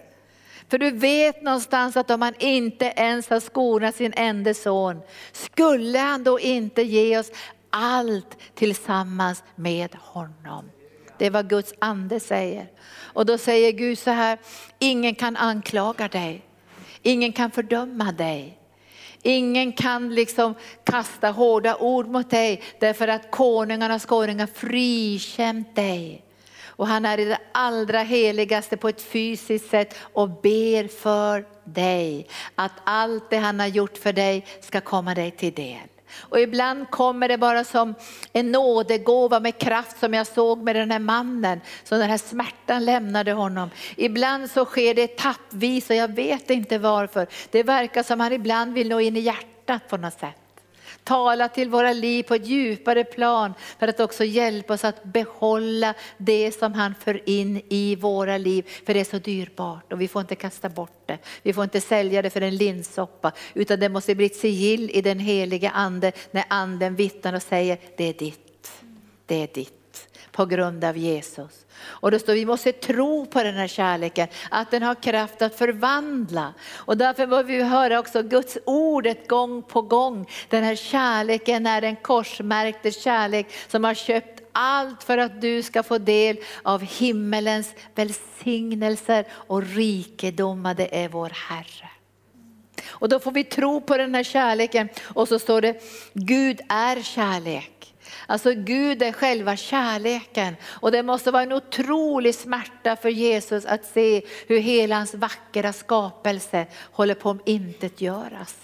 För du vet någonstans att om han inte ens har skonat sin enda son, skulle han då inte ge oss allt tillsammans med honom. Det är vad Guds ande säger. Och då säger Gud så här, ingen kan anklaga dig. Ingen kan fördöma dig. Ingen kan liksom kasta hårda ord mot dig därför att konungarnas konung har frikänt dig. Och han är i det allra heligaste på ett fysiskt sätt och ber för dig. Att allt det han har gjort för dig ska komma dig till del. Och ibland kommer det bara som en nådegåva med kraft som jag såg med den här mannen. Så den här smärtan lämnade honom. Ibland så sker det etappvis och jag vet inte varför. Det verkar som han ibland vill nå in i hjärtat på något sätt. Tala till våra liv på ett djupare plan för att också hjälpa oss att behålla det som han för in i våra liv. För det är så dyrbart och vi får inte kasta bort det. Vi får inte sälja det för en linssoppa utan det måste bli ett sigill i den heliga ande när anden vittnar och säger det är ditt. Det är ditt på grund av Jesus. Och då står vi måste tro på den här kärleken, att den har kraft att förvandla. Och därför behöver vi höra också Guds ordet gång på gång. Den här kärleken är en korsmärkte kärlek som har köpt allt för att du ska få del av himmelens välsignelser och rikedomar. Det är vår Herre. Och då får vi tro på den här kärleken och så står det Gud är kärlek. Alltså Gud är själva kärleken och det måste vara en otrolig smärta för Jesus att se hur hela hans vackra skapelse håller på att intetgöras.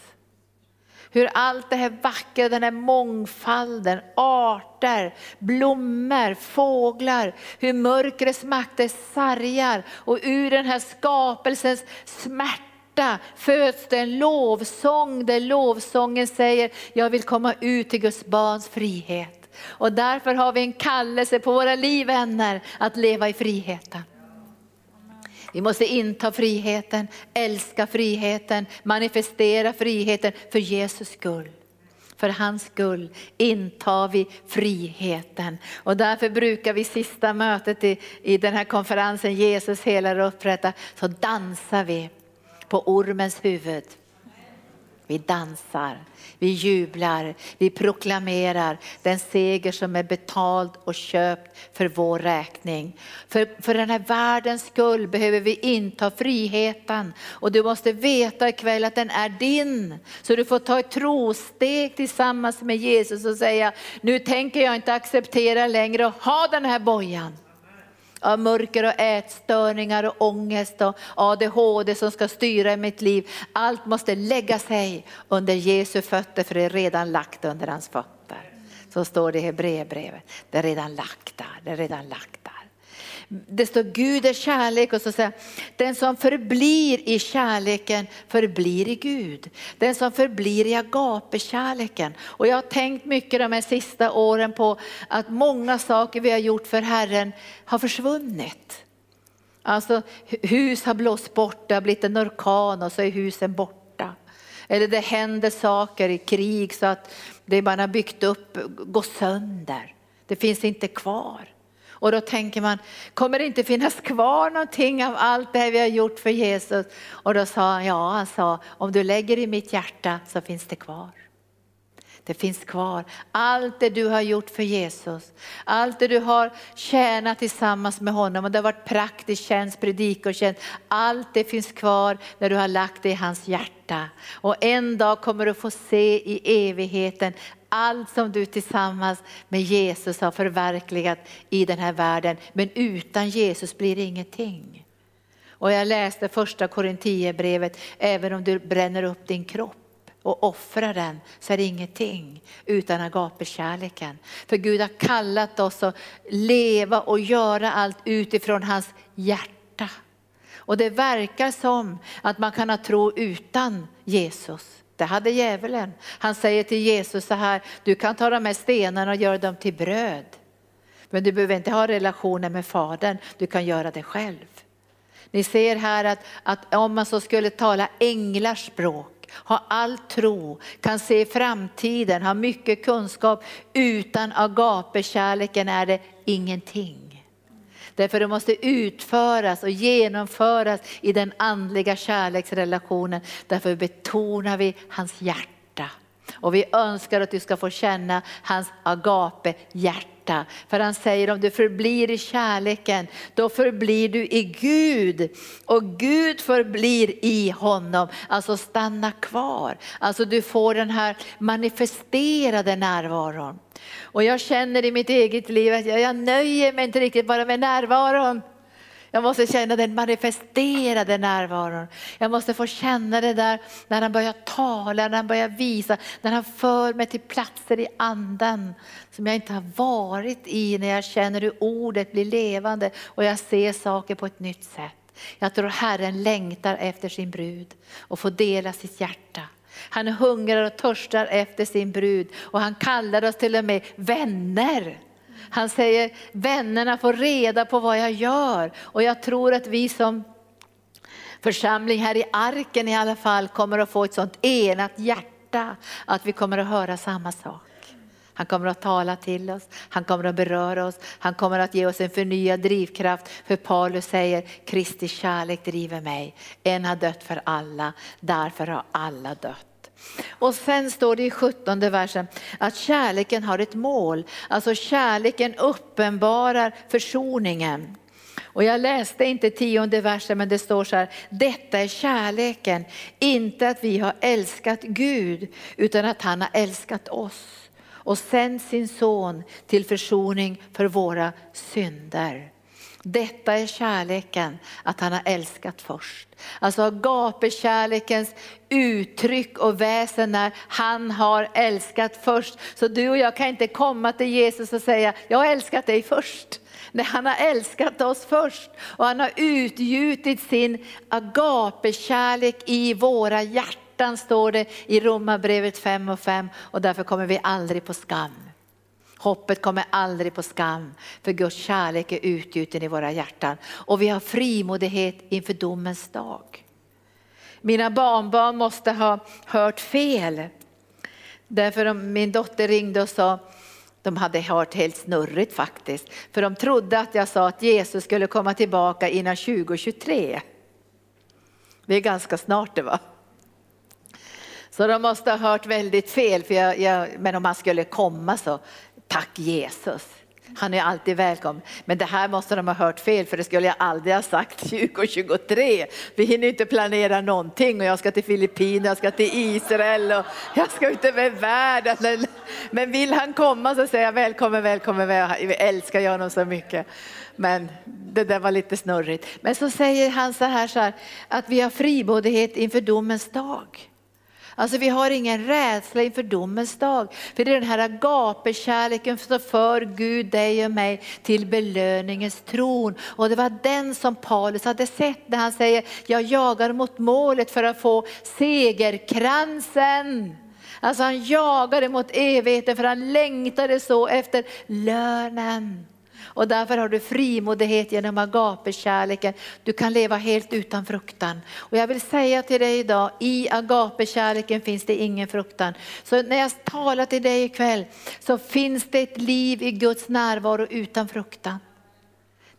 Hur allt det här vackra, den här mångfalden, arter, blommor, fåglar, hur mörkrets makter sargar och ur den här skapelsens smärta föds det en lovsång där lovsången säger, jag vill komma ut till Guds barns frihet. Och därför har vi en kallelse på våra liv vänner att leva i friheten. Vi måste inta friheten, älska friheten, manifestera friheten för Jesus skull. För hans skull intar vi friheten. Och därför brukar vi sista mötet i, i den här konferensen, Jesus helar och upprättar, så dansar vi på ormens huvud. Vi dansar, vi jublar, vi proklamerar den seger som är betald och köpt för vår räkning. För, för den här världens skull behöver vi inta friheten och du måste veta ikväll att den är din. Så du får ta ett trosteg tillsammans med Jesus och säga, nu tänker jag inte acceptera längre att ha den här bojan av mörker och ätstörningar och ångest och ADHD som ska styra i mitt liv. Allt måste lägga sig under Jesu fötter för det är redan lagt under hans fötter. Så står det i Hebreerbrevet. Det är redan lagt där, det är redan lagt där. Det står Gud är kärlek och så säger den som förblir i kärleken förblir i Gud. Den som förblir i Agape kärleken. Och jag har tänkt mycket de här sista åren på att många saker vi har gjort för Herren har försvunnit. Alltså hus har blåst bort, det har blivit en orkan och så är husen borta. Eller det händer saker i krig så att det man har byggt upp går sönder. Det finns inte kvar. Och då tänker man, kommer det inte finnas kvar någonting av allt det här vi har gjort för Jesus? Och då sa han, ja han sa, om du lägger i mitt hjärta så finns det kvar. Det finns kvar. Allt det du har gjort för Jesus, allt det du har tjänat tillsammans med honom och det har varit praktisk tjänst, predikotjänst, Allt det finns kvar när du har lagt det i hans hjärta. Och en dag kommer du få se i evigheten allt som du tillsammans med Jesus har förverkligat i den här världen. Men utan Jesus blir det ingenting. Och jag läste första Korinthierbrevet, även om du bränner upp din kropp och offrar den så är det ingenting utan agapekärleken. För Gud har kallat oss att leva och göra allt utifrån hans hjärta. Och det verkar som att man kan ha tro utan Jesus. Det hade djävulen. Han säger till Jesus så här, du kan ta de här stenarna och göra dem till bröd. Men du behöver inte ha relationer med Fadern, du kan göra det själv. Ni ser här att, att om man så skulle tala änglars språk, ha all tro, kan se framtiden, ha mycket kunskap, utan agapekärleken är det ingenting. Därför det måste utföras och genomföras i den andliga kärleksrelationen. Därför betonar vi hans hjärta. Och vi önskar att du ska få känna hans agape-hjärta. För han säger om du förblir i kärleken, då förblir du i Gud. Och Gud förblir i honom, alltså stanna kvar. Alltså du får den här manifesterade närvaron. Och jag känner i mitt eget liv att jag, jag nöjer mig inte riktigt bara med närvaron. Jag måste känna den manifesterade närvaron. Jag måste få känna det där när han börjar tala, när han börjar visa, när han för mig till platser i anden som jag inte har varit i, när jag känner hur ordet blir levande och jag ser saker på ett nytt sätt. Jag tror Herren längtar efter sin brud och får dela sitt hjärta. Han hungrar och törstar efter sin brud och han kallar oss till och med vänner. Han säger vännerna får reda på vad jag gör och jag tror att vi som församling här i arken i alla fall kommer att få ett sånt enat hjärta att vi kommer att höra samma sak. Han kommer att tala till oss, han kommer att beröra oss, han kommer att ge oss en förnyad drivkraft. För Paulus säger Kristi kärlek driver mig. En har dött för alla, därför har alla dött. Och sen står det i 17 versen att kärleken har ett mål. Alltså kärleken uppenbarar försoningen. Och jag läste inte tionde versen men det står så här, detta är kärleken, inte att vi har älskat Gud utan att han har älskat oss och sänt sin son till försoning för våra synder. Detta är kärleken, att han har älskat först. Alltså agapekärlekens uttryck och väsen när han har älskat först. Så du och jag kan inte komma till Jesus och säga, jag har älskat dig först. Nej, han har älskat oss först och han har utgjutit sin agapekärlek i våra hjärtan står det i Romarbrevet 5 och 5 och därför kommer vi aldrig på skam. Hoppet kommer aldrig på skam, för Guds kärlek är utgjuten i våra hjärtan. Och vi har frimodighet inför domens dag. Mina barnbarn måste ha hört fel. Därför min dotter ringde och sa, de hade hört helt snurrigt faktiskt, för de trodde att jag sa att Jesus skulle komma tillbaka innan 2023. Det är ganska snart det var. Så de måste ha hört väldigt fel, för jag, jag, men om han skulle komma så Tack Jesus. Han är alltid välkommen. Men det här måste de ha hört fel för det skulle jag aldrig ha sagt 2023. Vi hinner inte planera någonting och jag ska till Filippinerna, jag ska till Israel och jag ska ut över världen. Men vill han komma så säger jag välkommen, välkommen, vi älskar honom så mycket. Men det där var lite snurrigt. Men så säger han så här, så här att vi har frimodighet inför domens dag. Alltså vi har ingen rädsla inför domens dag. För det är den här agapekärleken som för Gud dig och mig till belöningens tron. Och det var den som Paulus hade sett när han säger, jag jagar mot målet för att få segerkransen. Alltså han jagade mot evigheten för han längtade så efter lönen. Och därför har du frimodighet genom agapekärleken. Du kan leva helt utan fruktan. Och jag vill säga till dig idag, i agapekärleken finns det ingen fruktan. Så när jag talar till dig ikväll så finns det ett liv i Guds närvaro utan fruktan.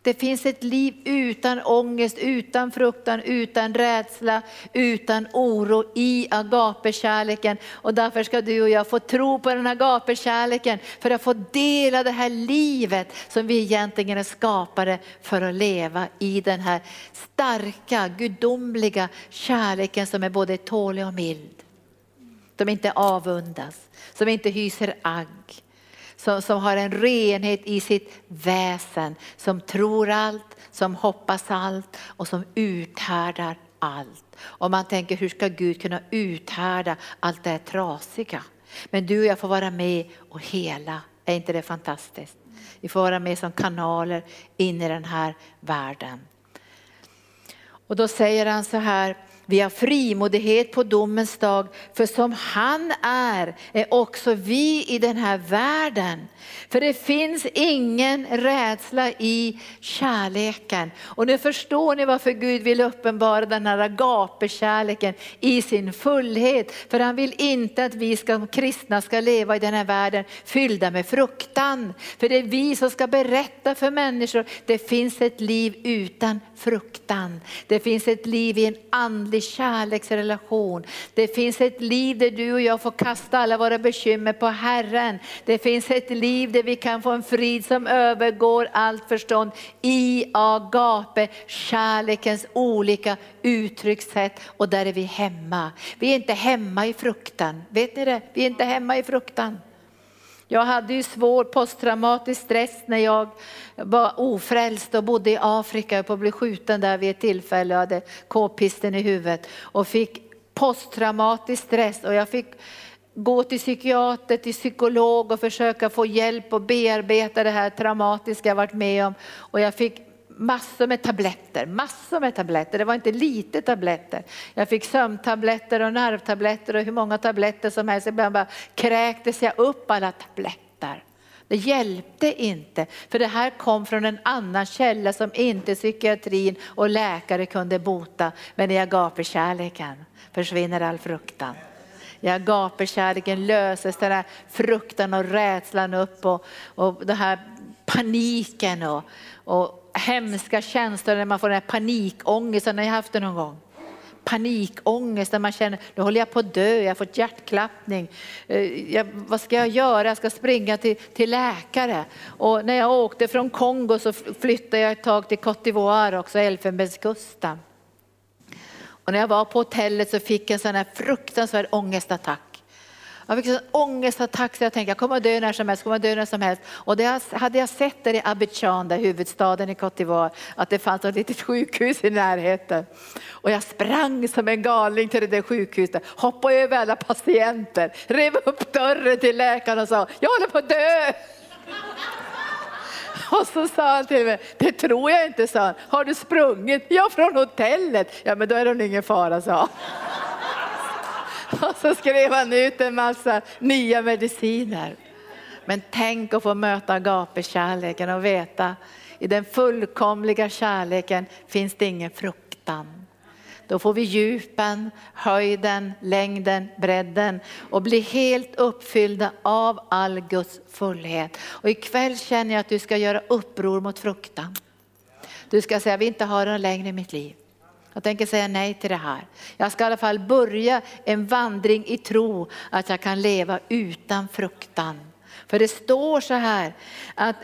Det finns ett liv utan ångest, utan fruktan, utan rädsla, utan oro i agapekärleken. Och därför ska du och jag få tro på den agapekärleken för att få dela det här livet som vi egentligen är skapade för att leva i den här starka, gudomliga kärleken som är både tålig och mild. Som inte avundas, som inte hyser agg som, som har en renhet i sitt väsen, som tror allt, som hoppas allt och som uthärdar allt. Och man tänker hur ska Gud kunna uthärda allt det här trasiga? Men du och jag får vara med och hela, är inte det fantastiskt? Vi får vara med som kanaler in i den här världen. Och då säger han så här, vi har frimodighet på domens dag, för som han är, är också vi i den här världen. För det finns ingen rädsla i kärleken. Och nu förstår ni varför Gud vill uppenbara den här agapekärleken i sin fullhet. För han vill inte att vi ska, kristna ska leva i den här världen fyllda med fruktan. För det är vi som ska berätta för människor, det finns ett liv utan fruktan. Det finns ett liv i en andlig kärleksrelation. Det finns ett liv där du och jag får kasta alla våra bekymmer på Herren. Det finns ett liv där vi kan få en frid som övergår allt förstånd i agape, kärlekens olika uttryckssätt och där är vi hemma. Vi är inte hemma i fruktan, vet ni det? Vi är inte hemma i fruktan. Jag hade ju svår posttraumatisk stress när jag var ofrälst och bodde i Afrika. Jag på att bli skjuten där vid ett tillfälle och hade k-pisten i huvudet och fick posttraumatisk stress och jag fick gå till psykiater, till psykolog och försöka få hjälp och bearbeta det här traumatiska jag varit med om. Och jag fick massor med tabletter, massor med tabletter. Det var inte lite tabletter. Jag fick sömntabletter och nervtabletter och hur många tabletter som helst. Ibland bara kräktes jag upp alla tabletter. Det hjälpte inte, för det här kom från en annan källa som inte psykiatrin och läkare kunde bota. Men i agapekärleken försvinner all fruktan. I agapekärleken löses den här fruktan och rädslan upp och, och den här paniken och, och hemska känslor när man får den här panikångesten. Har jag haft det någon gång? panikångest när man känner nu håller jag på att dö, jag har fått hjärtklappning. Eh, jag, vad ska jag göra? Jag ska springa till, till läkare. Och när jag åkte från Kongo så flyttade jag ett tag till Cote d'Ivoire också, Elfenbenskusten. Och när jag var på hotellet så fick jag en sån här fruktansvärd ångestattack. Jag fick en ångestattack så jag tänkte jag kommer att dö när som helst, kommer att dö när som helst. Och det hade jag sett där i Abidjan, där huvudstaden i Cote d'Ivoire, att det fanns ett litet sjukhus i närheten. Och jag sprang som en galning till det där sjukhuset, hoppade över alla patienter, rev upp dörren till läkaren och sa, jag håller på att dö. [LAUGHS] Och så sa han till mig, det tror jag inte, sa han. Har du sprungit? Ja, från hotellet. Ja, men då är det ingen fara, sa han. [LAUGHS] Och så skrev han ut en massa nya mediciner. Men tänk att få möta agapekärleken och veta i den fullkomliga kärleken finns det ingen fruktan. Då får vi djupen, höjden, längden, bredden och blir helt uppfyllda av all Guds fullhet. Och ikväll känner jag att du ska göra uppror mot fruktan. Du ska säga, vi inte har den längre i mitt liv. Jag tänker säga nej till det här. Jag ska i alla fall börja en vandring i tro att jag kan leva utan fruktan. För det står så här att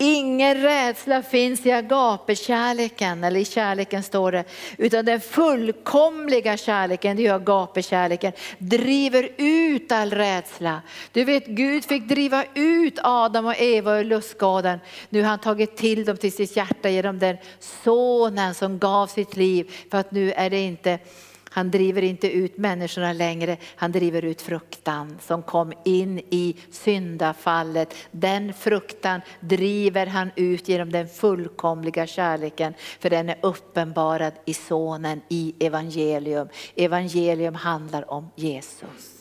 Ingen rädsla finns i agapekärleken, eller i kärleken står det, utan den fullkomliga kärleken, det är agapekärleken, driver ut all rädsla. Du vet Gud fick driva ut Adam och Eva ur lustgården. Nu har han tagit till dem till sitt hjärta genom den sonen som gav sitt liv. För att nu är det inte han driver inte ut människorna längre, han driver ut fruktan som kom in i syndafallet. Den fruktan driver han ut genom den fullkomliga kärleken, för den är uppenbarad i sonen i evangelium. Evangelium handlar om Jesus.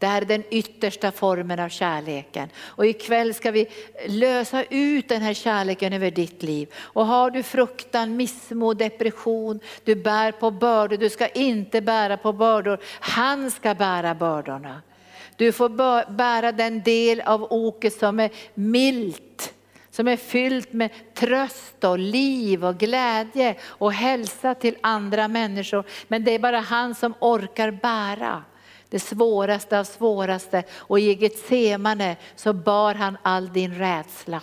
Det här är den yttersta formen av kärleken. Och ikväll ska vi lösa ut den här kärleken över ditt liv. Och har du fruktan, missmod, depression, du bär på bördor, du ska inte bära på bördor. Han ska bära bördorna. Du får bära den del av oket som är milt som är fyllt med tröst och liv och glädje och hälsa till andra människor. Men det är bara han som orkar bära det svåraste av svåraste. Och i Getsemane så bar han all din rädsla.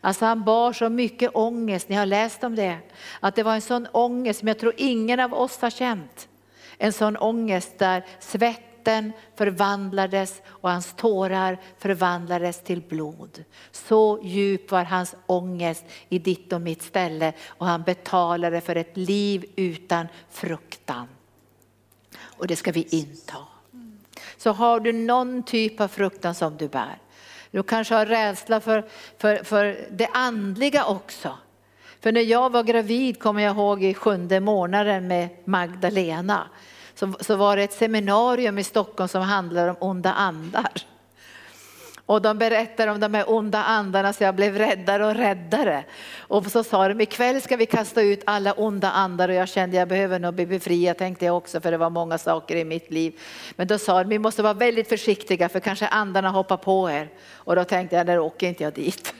Alltså han bar så mycket ångest, ni har läst om det. Att det var en sån ångest som jag tror ingen av oss har känt. En sån ångest där svetten förvandlades och hans tårar förvandlades till blod. Så djup var hans ångest i ditt och mitt ställe och han betalade för ett liv utan fruktan. Och det ska vi inta så har du någon typ av fruktan som du bär. Du kanske har rädsla för, för, för det andliga också. För när jag var gravid kommer jag ihåg i sjunde månaden med Magdalena så, så var det ett seminarium i Stockholm som handlade om onda andar. Och de berättar om de här onda andarna så jag blev räddare och räddare. Och så sa de ikväll ska vi kasta ut alla onda andar och jag kände jag behöver nog bli befriad tänkte jag också för det var många saker i mitt liv. Men då sa de vi måste vara väldigt försiktiga för kanske andarna hoppar på er. Och då tänkte jag, där åker inte jag dit.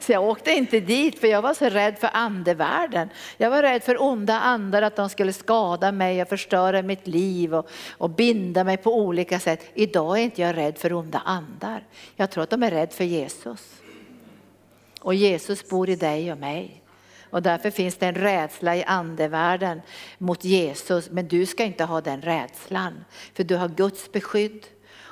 Så jag åkte inte dit för jag var så rädd för andevärlden. Jag var rädd för onda andar, att de skulle skada mig och förstöra mitt liv och, och binda mig på olika sätt. Idag är inte jag rädd för onda andar. Jag tror att de är rädda för Jesus. Och Jesus bor i dig och mig. Och därför finns det en rädsla i andevärlden mot Jesus. Men du ska inte ha den rädslan. För du har Guds beskydd.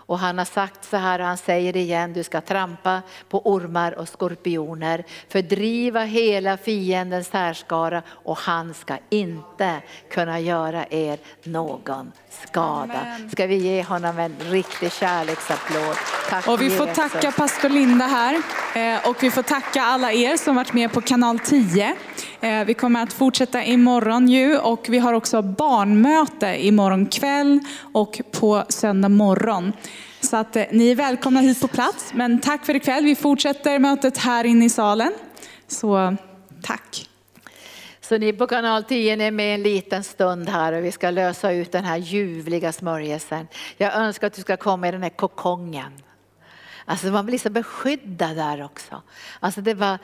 Och han har sagt så här och han säger det igen, du ska trampa på ormar och skorpioner, fördriva hela fiendens härskara och han ska inte kunna göra er någon skada. Amen. Ska vi ge honom en riktig kärleksapplåd. Tack Och vi får Jesus. tacka pastor Linda här Eh, och vi får tacka alla er som varit med på kanal 10. Eh, vi kommer att fortsätta imorgon ju och vi har också barnmöte imorgon kväll och på söndag morgon. Så att eh, ni är välkomna hit på plats. Men tack för ikväll. Vi fortsätter mötet här inne i salen. Så tack. Så ni på kanal 10 är med en liten stund här och vi ska lösa ut den här ljuvliga smörjelsen. Jag önskar att du ska komma i den här kokongen. Alltså man blir så beskyddad där också. Alltså det bara,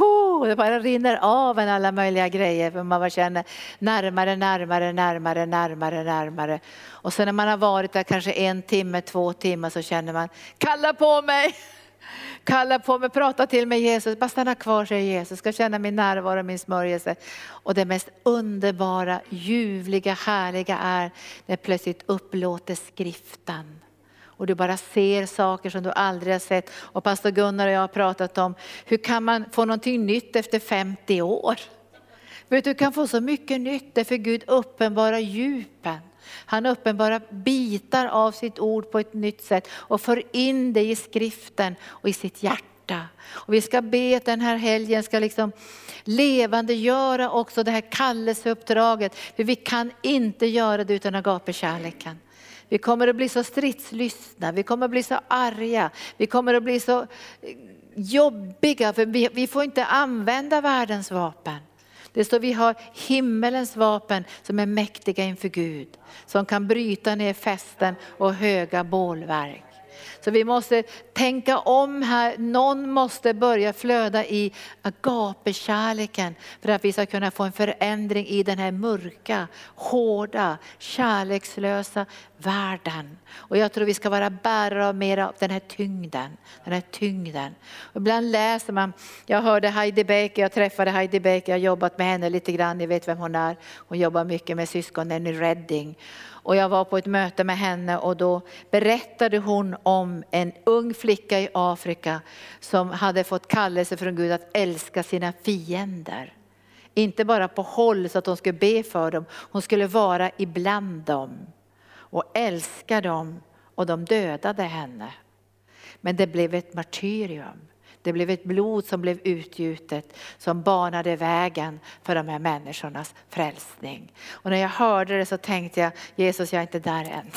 Oh, det bara rinner av en alla möjliga grejer för man bara känner närmare, närmare, närmare, närmare, närmare. Och sen när man har varit där kanske en timme, två timmar så känner man, kalla på mig! [LAUGHS] Kalla på mig, prata till mig Jesus, bara stanna kvar säger Jesus, ska känna min närvaro, min smörjelse. Och det mest underbara, ljuvliga, härliga är när plötsligt upplåter skriften. Och du bara ser saker som du aldrig har sett. Och pastor Gunnar och jag har pratat om, hur kan man få någonting nytt efter 50 år? Vet du, du kan få så mycket nytt därför Gud uppenbarar djupen. Han uppenbarar bitar av sitt ord på ett nytt sätt och för in det i skriften och i sitt hjärta. Och vi ska be att den här helgen ska liksom levandegöra också det här kallelseuppdraget. För vi kan inte göra det utan agapekärleken. Vi kommer att bli så stridslystna, vi kommer att bli så arga, vi kommer att bli så jobbiga för vi, vi får inte använda världens vapen. Det står vi har himmelens vapen som är mäktiga inför Gud. Som kan bryta ner fästen och höga bålverk. Så vi måste tänka om här. Någon måste börja flöda i agapekärleken för att vi ska kunna få en förändring i den här mörka, hårda, kärlekslösa världen. Och jag tror vi ska vara bärare av mer av den här tyngden. Den här tyngden. Och ibland läser man, jag hörde Heidi Baker, jag träffade Heidi Baker, jag har jobbat med henne lite grann, ni vet vem hon är. Hon jobbar mycket med syskonen i Reading. Och jag var på ett möte med henne och då berättade hon om en ung flicka i Afrika som hade fått kallelse från Gud att älska sina fiender. Inte bara på håll så att hon skulle be för dem, hon skulle vara ibland dem och älska dem och de dödade henne. Men det blev ett martyrium. Det blev ett blod som blev utgjutet som banade vägen för de här människornas frälsning. Och när jag hörde det så tänkte jag, Jesus jag är inte där än.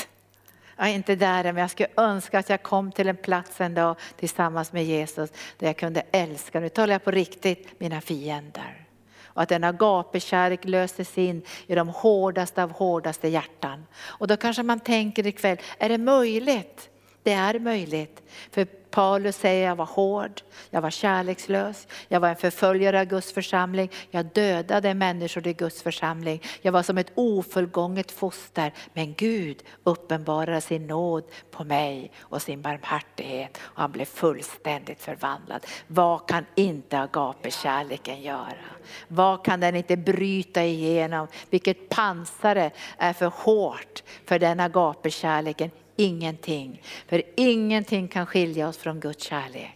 Jag är inte där än, men jag skulle önska att jag kom till en plats en dag tillsammans med Jesus där jag kunde älska, nu talar jag på riktigt, mina fiender. Och att denna gapekärlek löses in i de hårdaste av hårdaste hjärtan. Och då kanske man tänker ikväll, är det möjligt? Det är möjligt. För Paulus säger jag var hård, jag var kärlekslös, jag var en förföljare av Guds församling, jag dödade människor i Guds församling. Jag var som ett ofullgånget foster. Men Gud uppenbarade sin nåd på mig och sin barmhärtighet och han blev fullständigt förvandlad. Vad kan inte agapekärleken göra? Vad kan den inte bryta igenom? Vilket pansare är för hårt för den agapekärleken? Ingenting. För ingenting kan skilja oss från Guds kärlek.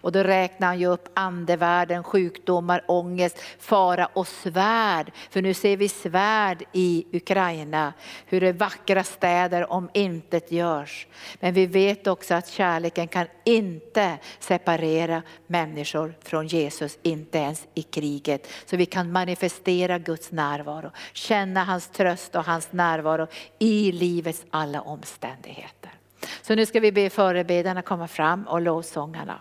Och då räknar han ju upp andevärlden, sjukdomar, ångest, fara och svärd. För nu ser vi svärd i Ukraina, hur det vackra städer om intet görs. Men vi vet också att kärleken kan inte separera människor från Jesus, inte ens i kriget. Så vi kan manifestera Guds närvaro, känna hans tröst och hans närvaro i livets alla omständigheter. Så nu ska vi be förebedjarna komma fram och lovsångarna.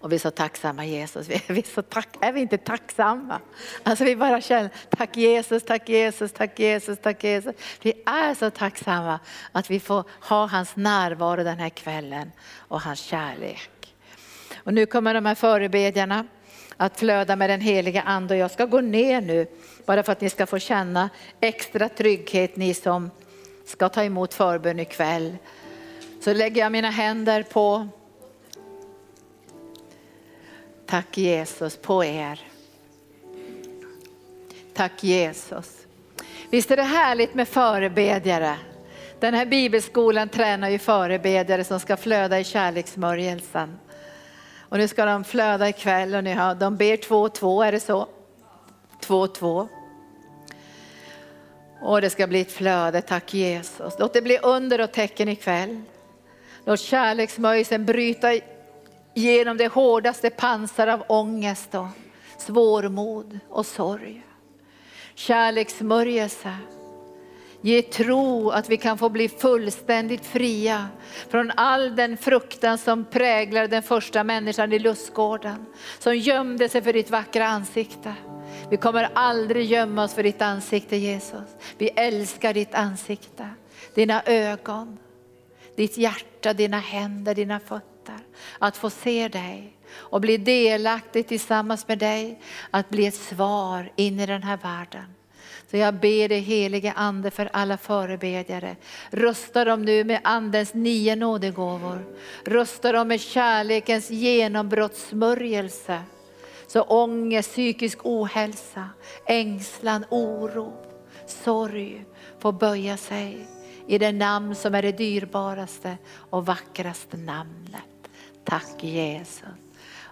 Och vi är så tacksamma Jesus. Vi är, vi är, så tack, är vi inte tacksamma? Alltså vi bara känner tack Jesus, tack Jesus, tack Jesus, tack Jesus. Vi är så tacksamma att vi får ha hans närvaro den här kvällen och hans kärlek. Och nu kommer de här förebedjarna att flöda med den heliga ande och jag ska gå ner nu bara för att ni ska få känna extra trygghet ni som ska ta emot förbön ikväll. Så lägger jag mina händer på, tack Jesus, på er. Tack Jesus. Visst är det härligt med förebedjare? Den här bibelskolan tränar ju förebedjare som ska flöda i kärleksmörjelsen. Och nu ska de flöda ikväll och ni har, de ber två och två, är det så? Två och två. Och det ska bli ett flöde, tack Jesus. Låt det bli under och tecken ikväll. Låt kärleksmörjelsen bryta genom det hårdaste pansar av ångest och svårmod och sorg. Kärlekssmörjelse. Ge tro att vi kan få bli fullständigt fria från all den fruktan som präglar den första människan i lustgården, som gömde sig för ditt vackra ansikte. Vi kommer aldrig gömma oss för ditt ansikte Jesus. Vi älskar ditt ansikte, dina ögon, ditt hjärta, dina händer, dina fötter. Att få se dig och bli delaktig tillsammans med dig, att bli ett svar in i den här världen. Så jag ber dig helige ande för alla förebedjare. Rösta dem nu med andens nio nådegåvor. Rösta dem med kärlekens genombrottssmörjelse. Så ångest, psykisk ohälsa, ängslan, oro, sorg får böja sig i det namn som är det dyrbaraste och vackraste namnet. Tack Jesus.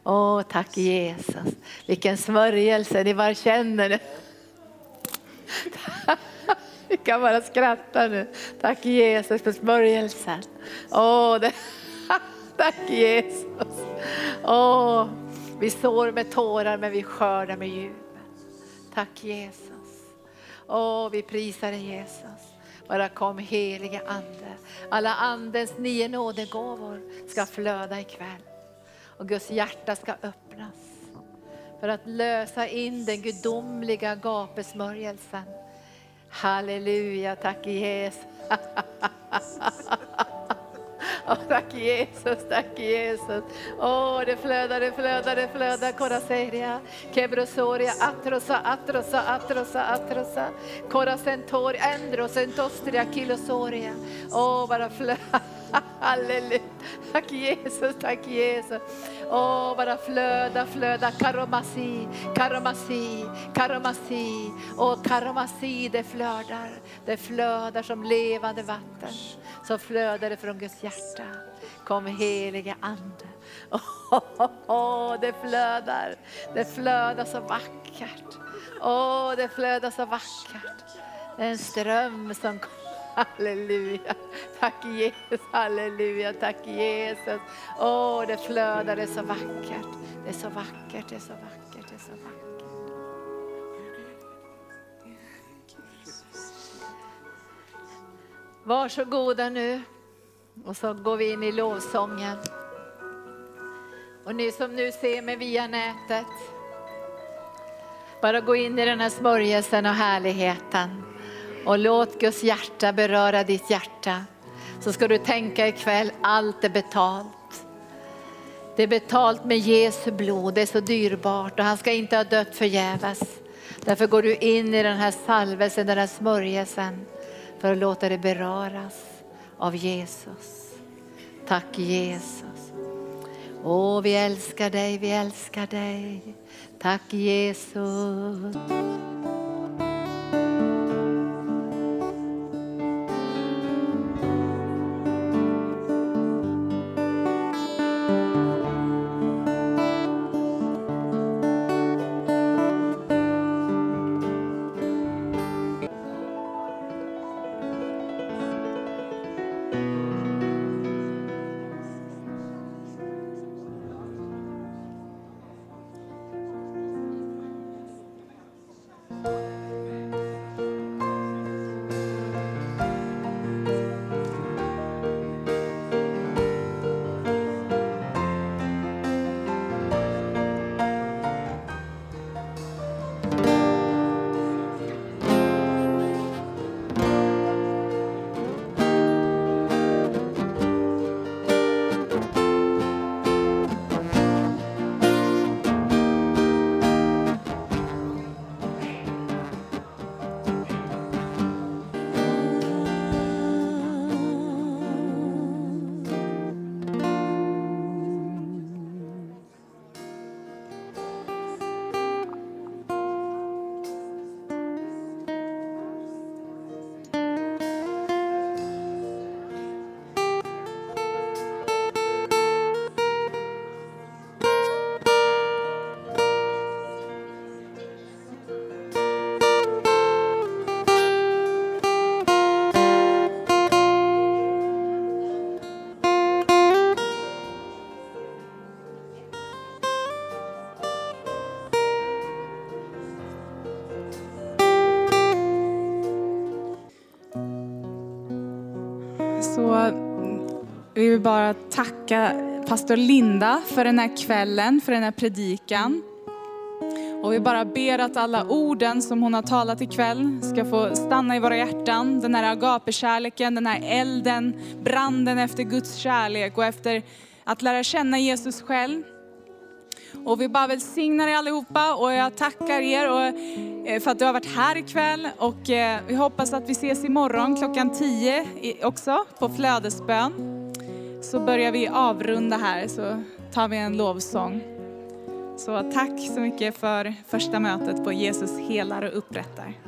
Åh, tack Jesus. Vilken smörjelse, ni bara känner [LAUGHS] det. Vi kan bara skratta nu. Tack Jesus för smörjelsen. Åh, det, [LAUGHS] tack Jesus. Åh, vi sår med tårar men vi skördar med jubel. Tack Jesus. Åh, vi prisar dig Jesus. Bara kom heliga ande. Alla andens nio nådegåvor ska flöda ikväll. Och Guds hjärta ska öppnas för att lösa in den gudomliga gapesmörjelsen. Halleluja, tack Jesus. [LAUGHS] Oh, tack Jesus, tack Jesus. Åh, oh, det flödar, det flödar, det flödar. Coraseria, Kebrosoria, Atrosa, Atrosa, Atrosa, Atrosa. Korasentoria, Endrosentostria, Kilosoria. Åh, oh, bara flödar. [LAUGHS] Halleluja. Tack Jesus, tack Jesus. Åh, oh, bara flöda, flöda. Karomasi, karomasi, karomasi. Åh, karomasi, det flödar. Det flödar som levande vatten. Så flödar det från Guds hjärta. Kom helige Ande. [LAUGHS] Åh, oh, oh, det flödar. Det flödar så vackert. Åh, det flödar så vackert. Det är En ström som kommer Halleluja. Tack Jesus, halleluja, tack Jesus. Åh, oh, det flödar, det är så vackert. Det är så vackert, det är så vackert, det är så vackert. Varsågoda nu. Och så går vi in i lovsången. Och ni som nu ser mig via nätet, bara gå in i den här smörjelsen och härligheten. Och låt Guds hjärta beröra ditt hjärta. Så ska du tänka ikväll, allt är betalt. Det är betalt med Jesu blod, det är så dyrbart och han ska inte ha dött förgäves. Därför går du in i den här salvelsen, den här smörjelsen för att låta dig beröras av Jesus. Tack Jesus. Åh, vi älskar dig, vi älskar dig. Tack Jesus. Vi vill bara tacka pastor Linda för den här kvällen, för den här predikan. Och vi bara ber att alla orden som hon har talat ikväll ska få stanna i våra hjärtan. Den här agapekärleken, den här elden, branden efter Guds kärlek och efter att lära känna Jesus själv. Och vi bara välsignar er allihopa och jag tackar er och, eh, för att du har varit här ikväll. Och eh, vi hoppas att vi ses imorgon klockan 10 också på flödesbön. Så börjar vi avrunda här så tar vi en lovsång. Så tack så mycket för första mötet på Jesus helar och upprättar.